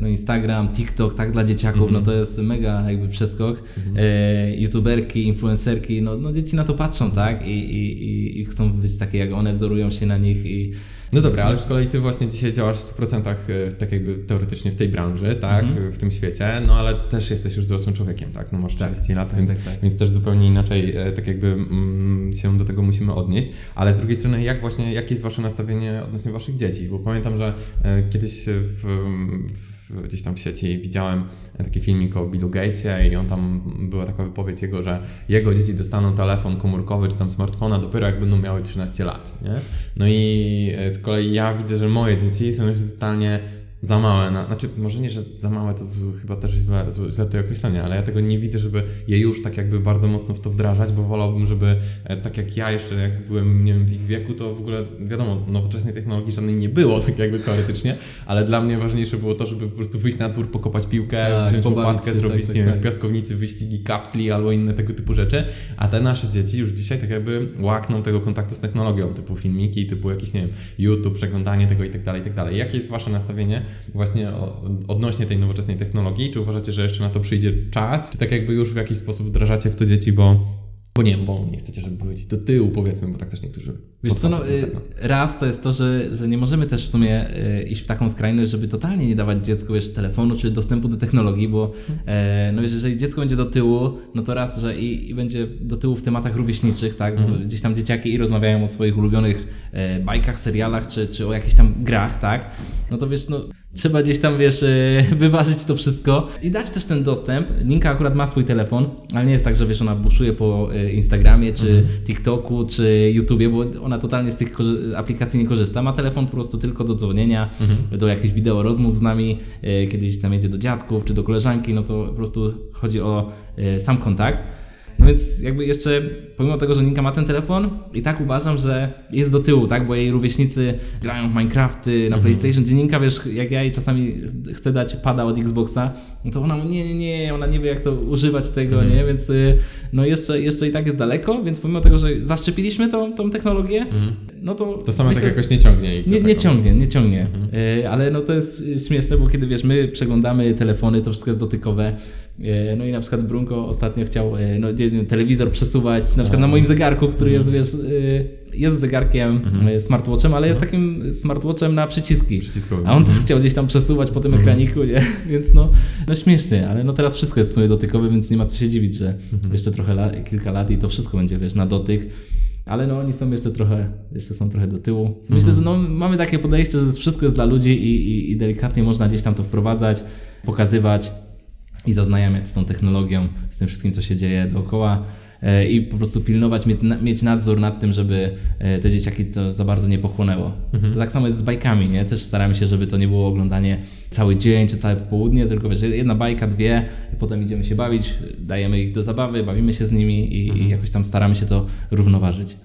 no Instagram, TikTok, tak dla dzieciaków, Mhm. no to jest mega jakby przeskok. E, YouTuberki, influencerki, no, no dzieci na to patrzą, tak? I, i, i, chcą być takie jak one, wzorują się na nich i No dobra, ale z kolei ty właśnie dzisiaj działasz w 100% e, tak jakby teoretycznie w tej branży, tak, Mhm. w tym świecie, no ale też jesteś już dorosłym człowiekiem, tak, no masz 40 lat, więc, tak, tak. więc też zupełnie inaczej e, tak jakby mm, się do tego musimy odnieść, ale z drugiej strony jak właśnie, jakie jest wasze nastawienie odnośnie waszych dzieci, bo pamiętam, że e, kiedyś w, w, gdzieś tam w sieci widziałem taki filmik o Billu Gatesie i on tam, była taka wypowiedź jego, że jego dzieci dostaną telefon komórkowy czy tam smartfona dopiero jak będą miały 13 lat, nie? No i e, z kolei ja widzę, że moje dzieci są jeszcze totalnie za małe, na, znaczy może nie, że za małe to z, chyba też źle, źle to określenie, ale ja tego nie widzę, żeby je już tak jakby bardzo mocno w to wdrażać, bo wolałbym, żeby e, tak jak ja jeszcze jak byłem, nie wiem, w ich wieku, to w ogóle wiadomo, nowoczesnej technologii żadnej nie było, tak jakby teoretycznie, ale dla mnie ważniejsze było to, żeby po prostu wyjść na dwór, pokopać piłkę, Tak, wziąć łopatkę, zrobić, tak, tak, nie wiem, tak. w piaskownicy wyścigi kapsli albo inne tego typu rzeczy, a te nasze dzieci już dzisiaj tak jakby łakną tego kontaktu z technologią, typu filmiki, typu jakiś, nie wiem, YouTube, przeglądanie tego i tak dalej, i tak dalej. Jakie jest Wasze nastawienie właśnie odnośnie tej nowoczesnej technologii? Czy uważacie, że jeszcze na to przyjdzie czas? Czy tak jakby już w jakiś sposób wdrażacie w to dzieci, bo bo nie bo nie chcecie, żeby były dzieci do tyłu, powiedzmy, bo tak też niektórzy Wiesz co, no, y, tego. raz to jest to, że, że nie możemy też w sumie y, iść w taką skrajność, żeby totalnie nie dawać dziecku wiesz, telefonu czy dostępu do technologii, bo e, no wiesz, jeżeli dziecko będzie do tyłu, no to raz, że i, i będzie do tyłu w tematach rówieśniczych, tak, bo gdzieś tam dzieciaki i rozmawiają o swoich ulubionych e, bajkach, serialach czy, czy o jakichś tam grach, tak, no to wiesz, no Trzeba gdzieś tam, wiesz, e, wyważyć to wszystko i dać też ten dostęp. Ninka akurat ma swój telefon, ale nie jest tak, że wiesz, ona buszuje po e, Instagramie, czy TikToku, czy YouTubie, bo ona totalnie z tych aplikacji nie korzysta. Ma telefon po prostu tylko do dzwonienia, do jakichś wideo rozmów z nami, e, kiedyś tam jedzie do dziadków, czy do koleżanki, no to po prostu chodzi o sam kontakt. No więc jakby jeszcze, pomimo tego, że Ninka ma ten telefon, i tak uważam, że jest do tyłu, tak? Bo jej rówieśnicy grają w Minecrafty na PlayStation, gdzie Ninka, wiesz, jak ja jej czasami chcę dać pada od Xboxa, no to ona nie, nie, nie, ona nie wie jak to używać tego, nie? Więc y, no jeszcze, jeszcze i tak jest daleko, więc pomimo tego, że zaszczepiliśmy tą, tą technologię, no to... To samo myślę, tak jakoś nie ciągnie ich nie, nie ciągnie, nie ciągnie. E, ale no to jest śmieszne, bo kiedy wiesz, my przeglądamy telefony, to wszystko jest dotykowe. E, no i na przykład Brunko ostatnio chciał e, no, wiem, telewizor przesuwać, na przykład na moim zegarku, który jest, wiesz, e, jest zegarkiem, e, smartwatchem, ale jest takim smartwatchem na przyciski. Przyciskowy. A on też chciał gdzieś tam przesuwać po tym ekraniku, nie? Więc no, no śmiesznie, ale no teraz wszystko jest w sumie dotykowe, więc nie ma co się dziwić, że jeszcze trochę la, kilka lat i to wszystko będzie, wiesz, na dotyk. Ale no oni są jeszcze trochę, jeszcze są trochę do tyłu. Myślę, że no, mamy takie podejście, że wszystko jest dla ludzi i, i, i delikatnie można gdzieś tam to wprowadzać, pokazywać i zaznajamiać z tą technologią, z tym wszystkim, co się dzieje dookoła i po prostu pilnować, mieć, na- mieć nadzór nad tym, żeby e, te dzieciaki to za bardzo nie pochłonęło. To tak samo jest z bajkami, nie? Też staramy się, żeby to nie było oglądanie cały dzień czy całe południe, tylko wiesz, jedna bajka, dwie, potem idziemy się bawić, dajemy ich do zabawy, bawimy się z nimi i, i jakoś tam staramy się to równoważyć.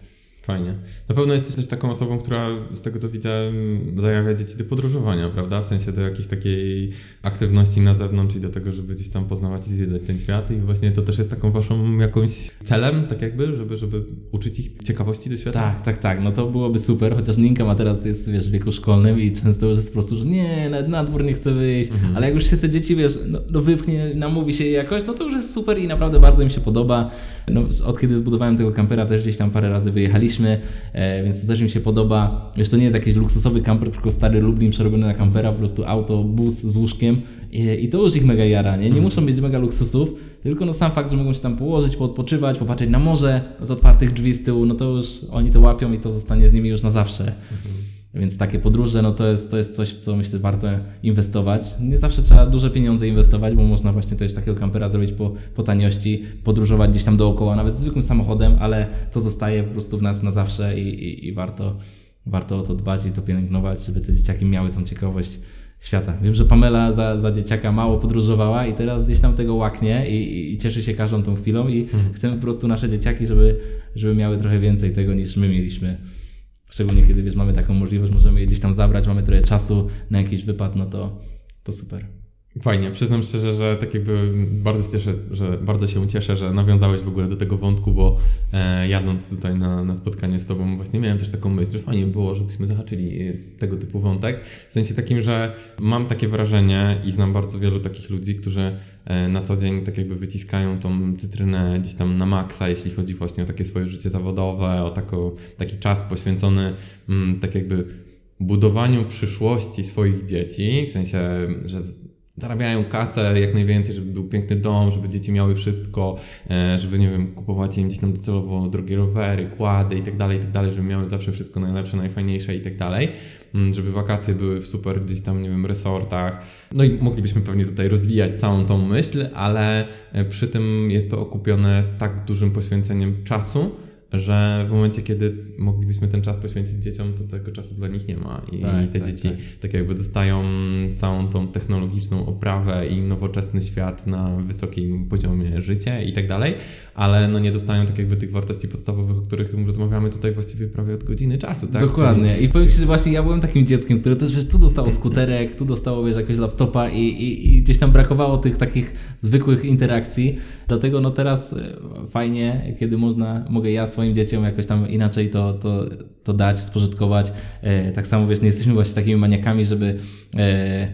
Fajnie. Na pewno jesteś też taką osobą, która z tego co widzę zajawia dzieci do podróżowania, prawda? W sensie do jakiejś takiej aktywności na zewnątrz i do tego, żeby gdzieś tam poznawać i zwiedzać ten świat i właśnie to też jest taką waszą jakąś celem, tak jakby, żeby, żeby uczyć ich ciekawości do świata? Tak, tak, tak. No to byłoby super, chociaż Ninka ma teraz jest, wiesz, w wieku szkolnym i często już jest po prostu, że nie, na, na dwór nie chce wyjść, ale jak już się te dzieci, wiesz, no, no wypchnie, namówi się jakoś, no to już jest super i naprawdę bardzo im się podoba. No, od kiedy zbudowałem tego kampera, też gdzieś tam parę razy wyjechaliśmy, e, więc to też im się podoba. Wiesz, to nie jest jakiś luksusowy kamper, tylko stary Lublin przerobiony na kampera, po prostu auto, bus z łóżkiem i, i to już ich mega jara, nie? Nie muszą mieć mega luksusów, tylko no sam fakt, że mogą się tam położyć, poodpoczywać, popatrzeć na morze z otwartych drzwi z tyłu, no to już oni to łapią i to zostanie z nimi już na zawsze. Więc takie podróże, no to jest, to jest coś, w co myślę warto inwestować. Nie zawsze trzeba duże pieniądze inwestować, bo można właśnie też takiego kampera zrobić po, po taniości, podróżować gdzieś tam dookoła, nawet zwykłym samochodem, ale to zostaje po prostu w nas na zawsze i, i, i warto, warto o to dbać i to pielęgnować, żeby te dzieciaki miały tą ciekawość świata. Wiem, że Pamela za, za dzieciaka mało podróżowała i teraz gdzieś tam tego łaknie i, i, cieszy się każdą tą chwilą i chcemy po prostu nasze dzieciaki, żeby, żeby miały trochę więcej tego niż my mieliśmy. Szczególnie kiedy wiesz, mamy taką możliwość, możemy je gdzieś tam zabrać, mamy trochę czasu na jakiś wypad, no to, to super. Fajnie, przyznam szczerze, że tak jakby bardzo się cieszę, że bardzo się cieszę, że nawiązałeś w ogóle do tego wątku, bo e, jadąc tutaj na, na spotkanie z Tobą właśnie miałem też taką myśl, że fajnie było, żebyśmy zahaczyli e, tego typu wątek. W sensie takim, że mam takie wrażenie i znam bardzo wielu takich ludzi, którzy e, na co dzień tak jakby wyciskają tą cytrynę gdzieś tam na maksa, jeśli chodzi właśnie o takie swoje życie zawodowe, o tako, taki czas poświęcony mm, tak jakby budowaniu przyszłości swoich dzieci, w sensie, że zarabiają kasę jak najwięcej, żeby był piękny dom, żeby dzieci miały wszystko, e, żeby, nie wiem, kupować im gdzieś tam docelowo drogie rowery, kłady i tak dalej, i tak dalej, żeby miały zawsze wszystko najlepsze, najfajniejsze i tak dalej, Mm, żeby wakacje były w super gdzieś tam, nie wiem, resortach. No i moglibyśmy pewnie tutaj rozwijać całą tą myśl, ale e, przy tym jest to okupione tak dużym poświęceniem czasu, że w momencie, kiedy moglibyśmy ten czas poświęcić dzieciom, to tego czasu dla nich nie ma. I Tak, te tak, dzieci tak. tak jakby dostają całą tą technologiczną oprawę i nowoczesny świat na wysokim poziomie życia i tak dalej, ale no nie dostają tak jakby tych wartości podstawowych, o których rozmawiamy tutaj właściwie prawie od godziny czasu, tak? Dokładnie. I powiem Ci, że właśnie ja byłem takim dzieckiem, które też, wiesz, tu dostało skuterek, tu dostało, wiesz, jakiegoś laptopa i, i, i gdzieś tam brakowało tych takich zwykłych interakcji. Dlatego no teraz e, fajnie, kiedy można, mogę ja swoim dzieciom jakoś tam inaczej to, to, to dać, spożytkować. E, tak samo, wiesz, nie jesteśmy właśnie takimi maniakami, żeby e,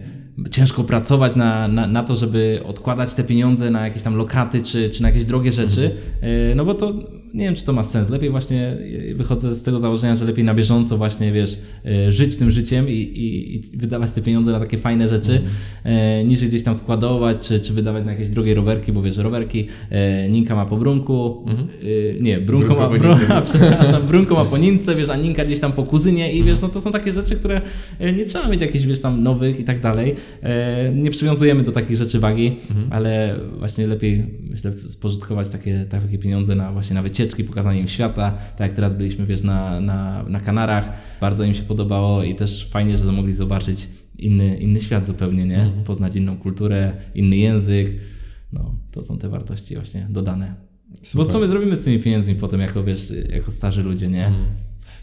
ciężko pracować na, na, na to, żeby odkładać te pieniądze na jakieś tam lokaty czy, czy na jakieś drogie rzeczy, e, no bo to nie wiem, czy to ma sens. Lepiej właśnie y, wychodzę z tego założenia, że lepiej na bieżąco właśnie, wiesz, y, żyć tym życiem i, i, i wydawać te pieniądze na takie fajne rzeczy, e, niż gdzieś tam składować, czy, czy wydawać na jakieś drogie rowerki, bo wiesz, rowerki e, Ninka ma po brunku, y, nie, Brunko Brunko ma, po bru, Nince. przepraszam, Brunko ma po Nince, wiesz, a Ninka gdzieś tam po kuzynie i wiesz, no to są takie rzeczy, które e, nie trzeba mieć jakichś, wiesz, tam nowych i tak dalej. E, Nie przywiązujemy do takich rzeczy wagi, ale właśnie lepiej, myślę, spożytkować takie, takie pieniądze na właśnie na wycieczki, pokazanie im świata, tak jak teraz byliśmy, wiesz, na, na, na Kanarach, bardzo im się podobało i też fajnie, że mogli zobaczyć inny, inny świat zupełnie, nie? Poznać inną kulturę, inny język, no, to są te wartości właśnie dodane. Bo co my zrobimy z tymi pieniędzmi potem, jako wiesz, jako starzy ludzie, nie?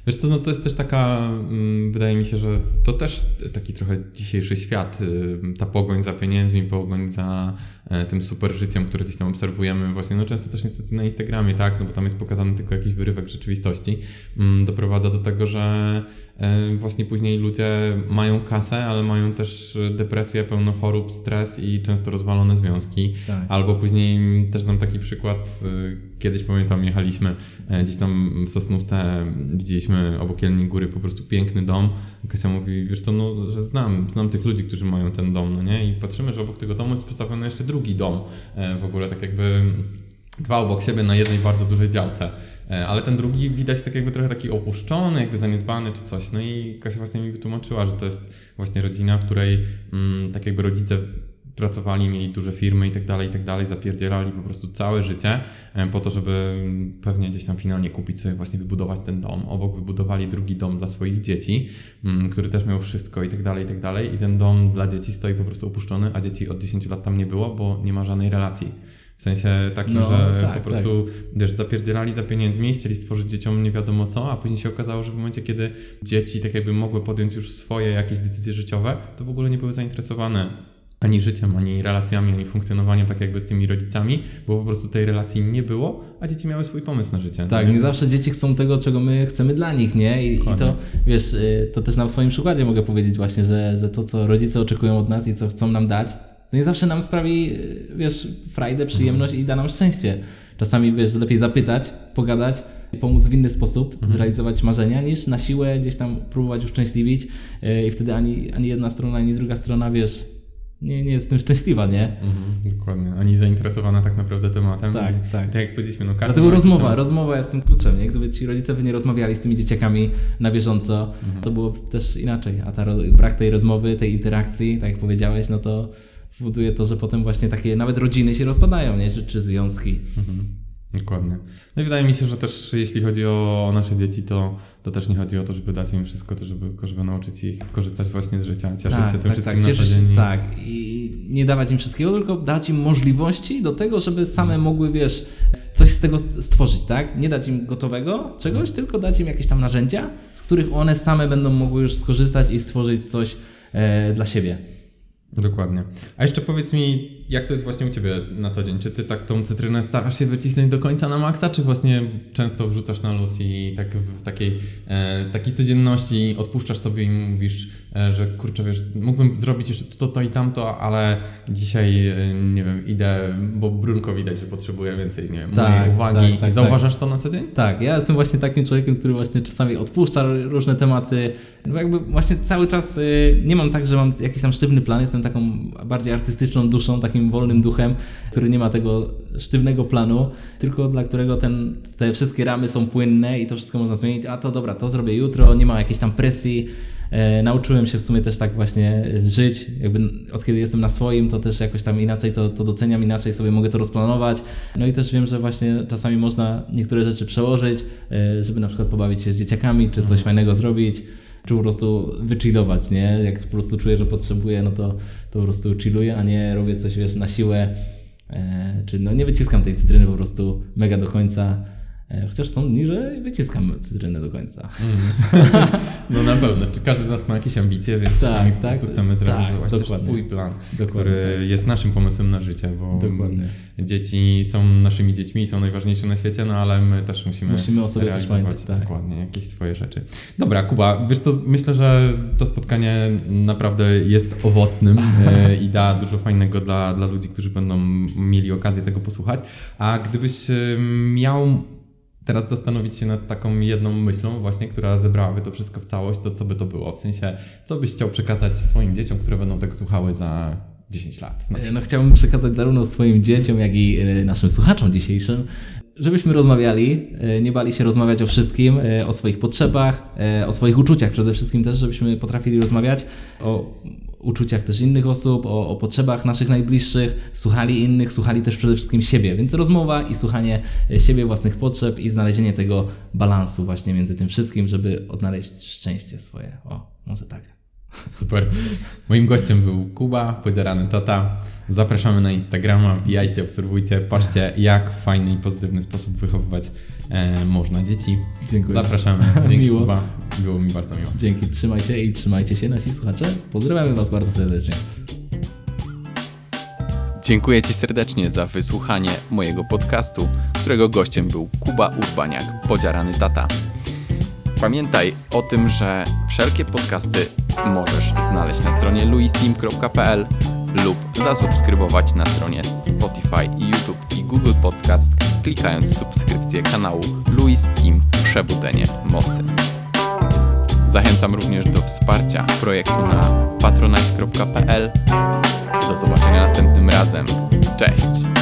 Wiesz co, no to jest też taka, mm, wydaje mi się, że to też taki trochę dzisiejszy świat, y, ta pogoń za pieniędzmi, pogoń za e, tym super życiem, które gdzieś tam obserwujemy właśnie, no często też niestety na Instagramie, tak, no bo tam jest pokazany tylko jakiś wyrywek rzeczywistości, mm, doprowadza do tego, że właśnie później ludzie mają kasę, ale mają też depresję, pełno chorób, stres i często rozwalone związki. Tak. Albo później też znam taki przykład, y, kiedyś pamiętam jechaliśmy e, gdzieś tam w Sosnówce, widzieliśmy obok Jelni Góry po prostu piękny dom. Kasia mówi, wiesz co, no, że znam, znam tych ludzi, którzy mają ten dom, no nie? I patrzymy, że obok tego domu jest postawiony jeszcze drugi dom, e, w ogóle tak jakby dwa obok siebie na jednej bardzo dużej działce. E, Ale ten drugi widać tak jakby trochę taki opuszczony, jakby zaniedbany czy coś. No i Kasia właśnie mi wytłumaczyła, że to jest właśnie rodzina, w której mm, tak jakby rodzice pracowali, mieli duże firmy i tak dalej, i tak dalej, zapierdzielali po prostu całe życie e, po to, żeby pewnie gdzieś tam finalnie kupić sobie, właśnie wybudować ten dom. Obok wybudowali drugi dom dla swoich dzieci, mm, który też miał wszystko i tak dalej, i tak dalej. I ten dom dla dzieci stoi po prostu opuszczony, a dzieci od 10 lat tam nie było, bo nie ma żadnej relacji. W sensie takim, No, że tak, po prostu, wiesz, zapierdzielali za pieniędzmi, chcieli stworzyć dzieciom nie wiadomo co, a później się okazało, że w momencie, kiedy dzieci tak jakby mogły podjąć już swoje jakieś decyzje życiowe, to w ogóle nie były zainteresowane ani życiem, ani relacjami, ani funkcjonowaniem tak jakby z tymi rodzicami, bo po prostu tej relacji nie było, a dzieci miały swój pomysł na życie. Tak, nie zawsze dzieci chcą tego, czego my chcemy dla nich, nie? I, i to, wiesz, y, to też na swoim przykładzie mogę powiedzieć właśnie, że, że to, co rodzice oczekują od nas i co chcą nam dać, to nie zawsze nam sprawi, wiesz, frajdę, przyjemność i da nam szczęście. Czasami, wiesz, lepiej zapytać, pogadać, pomóc w inny sposób, zrealizować marzenia, niż na siłę gdzieś tam próbować uszczęśliwić y, i wtedy ani, ani jedna strona, ani druga strona, wiesz, nie, nie jest w tym szczęśliwa, nie? Mhm, dokładnie. Ani zainteresowana tak naprawdę tematem. Tak, I, tak. Tak jak powiedzieliśmy, no każdy Dlatego rozmowa, tam- rozmowa jest tym kluczem, nie? Gdyby ci rodzice by nie rozmawiali z tymi dzieciakami na bieżąco, to byłoby też inaczej. A ta, brak tej rozmowy, tej interakcji, tak jak powiedziałeś, no to powoduje to, że potem właśnie takie nawet rodziny się rozpadają, nie? Czy, czy związki. Mhm. Dokładnie. No i wydaje mi się, że też jeśli chodzi o nasze dzieci, to, to też nie chodzi o to, żeby dać im wszystko, to żeby, żeby nauczyć ich korzystać właśnie z życia, cieszyć się tym wszystkim na co cieszysz się, dzień. tak. I nie dawać im wszystkiego, tylko dać im możliwości do tego, żeby same mogły, wiesz, coś z tego stworzyć, tak? Nie dać im gotowego czegoś, tylko dać im jakieś tam narzędzia, z których one same będą mogły już skorzystać i stworzyć coś e, dla siebie. Dokładnie. A jeszcze powiedz mi, jak to jest właśnie u Ciebie na co dzień? Czy Ty tak tą cytrynę starasz się wycisnąć do końca na maksa, czy właśnie często wrzucasz na luz i tak w takiej, e, takiej codzienności odpuszczasz sobie i mówisz, e, że kurczę, wiesz, mógłbym zrobić jeszcze to, to i tamto, ale dzisiaj, e, nie wiem, idę, bo Brunko widać, że potrzebuje więcej, nie wiem, Tak, mojej uwagi. tak, tak, Zauważasz to na co dzień? Tak, ja jestem właśnie takim człowiekiem, który właśnie czasami odpuszcza różne tematy. No jakby właśnie cały czas y, nie mam tak, że mam jakiś tam sztywny plan, jestem taką bardziej artystyczną duszą, takim wolnym duchem, który nie ma tego sztywnego planu, tylko dla którego ten, te wszystkie ramy są płynne i to wszystko można zmienić. A to dobra, to zrobię jutro, nie ma jakiejś tam presji. E, nauczyłem się w sumie też tak właśnie żyć, jakby od kiedy jestem na swoim, to też jakoś tam inaczej to, to doceniam, inaczej sobie mogę to rozplanować. No i też wiem, że właśnie czasami można niektóre rzeczy przełożyć, e, żeby na przykład pobawić się z dzieciakami, czy coś fajnego zrobić, czy po prostu wychillować, nie? Jak po prostu czuję, że potrzebuję, no to, to po prostu chilluję, a nie robię coś, wiesz, na siłę, e, czy no nie wyciskam tej cytryny po prostu mega do końca. E, Chociaż są dni, że wyciskam cytrynę do końca. No na pewno. Czy każdy z nas ma jakieś ambicje, więc Tak, czasami po tak, prostu chcemy tak, zrealizować też dokładnie. swój plan, Dokładnie, który jest naszym pomysłem na życie, bo Dokładnie. dzieci są naszymi dziećmi i są najważniejsze na świecie, no ale my też musimy, Musimy o sobie też realizować pamiętać, tak. dokładnie jakieś swoje rzeczy. Dobra, Kuba, wiesz co, myślę, że to spotkanie naprawdę jest owocnym e, i da dużo fajnego dla, dla ludzi, którzy będą mieli okazję tego posłuchać. A gdybyś miał teraz zastanowić się nad taką jedną myślą właśnie, która zebrałaby to wszystko w całość, to co by to było? W sensie, co byś chciał przekazać swoim dzieciom, które będą tego słuchały za 10 lat? E, No, chciałbym przekazać zarówno swoim dzieciom, jak i e, naszym słuchaczom dzisiejszym, żebyśmy rozmawiali, e, nie bali się rozmawiać o wszystkim, o swoich potrzebach, o swoich uczuciach przede wszystkim też, żebyśmy potrafili rozmawiać o uczuciach też innych osób, o, o potrzebach naszych najbliższych, słuchali innych, słuchali też przede wszystkim siebie, więc rozmowa i słuchanie e, siebie, własnych potrzeb i znalezienie tego balansu właśnie między tym wszystkim, żeby odnaleźć szczęście swoje. O, może tak. Super. Moim gościem był Kuba, podzierany tata. Zapraszamy na Instagrama, wbijajcie, obserwujcie, patrzcie jak w fajny i pozytywny sposób wychowywać e, można dzieci. Dziękuję. Zapraszamy. Dzięki Miło. Kuba. Było mi bardzo miło. Dzięki, trzymaj się i trzymajcie się nasi słuchacze. Pozdrawiamy Was bardzo serdecznie. Dziękuję Ci serdecznie za wysłuchanie mojego podcastu, którego gościem był Kuba Urbaniak, podziarany tata. Pamiętaj o tym, że wszelkie podcasty możesz znaleźć na stronie luisteam.pl lub zasubskrybować na stronie Spotify, YouTube i Google Podcast, klikając subskrypcję kanału Louis Team Przebudzenie Mocy. Zachęcam również do wsparcia projektu na patronite.pl. Do zobaczenia następnym razem. Cześć!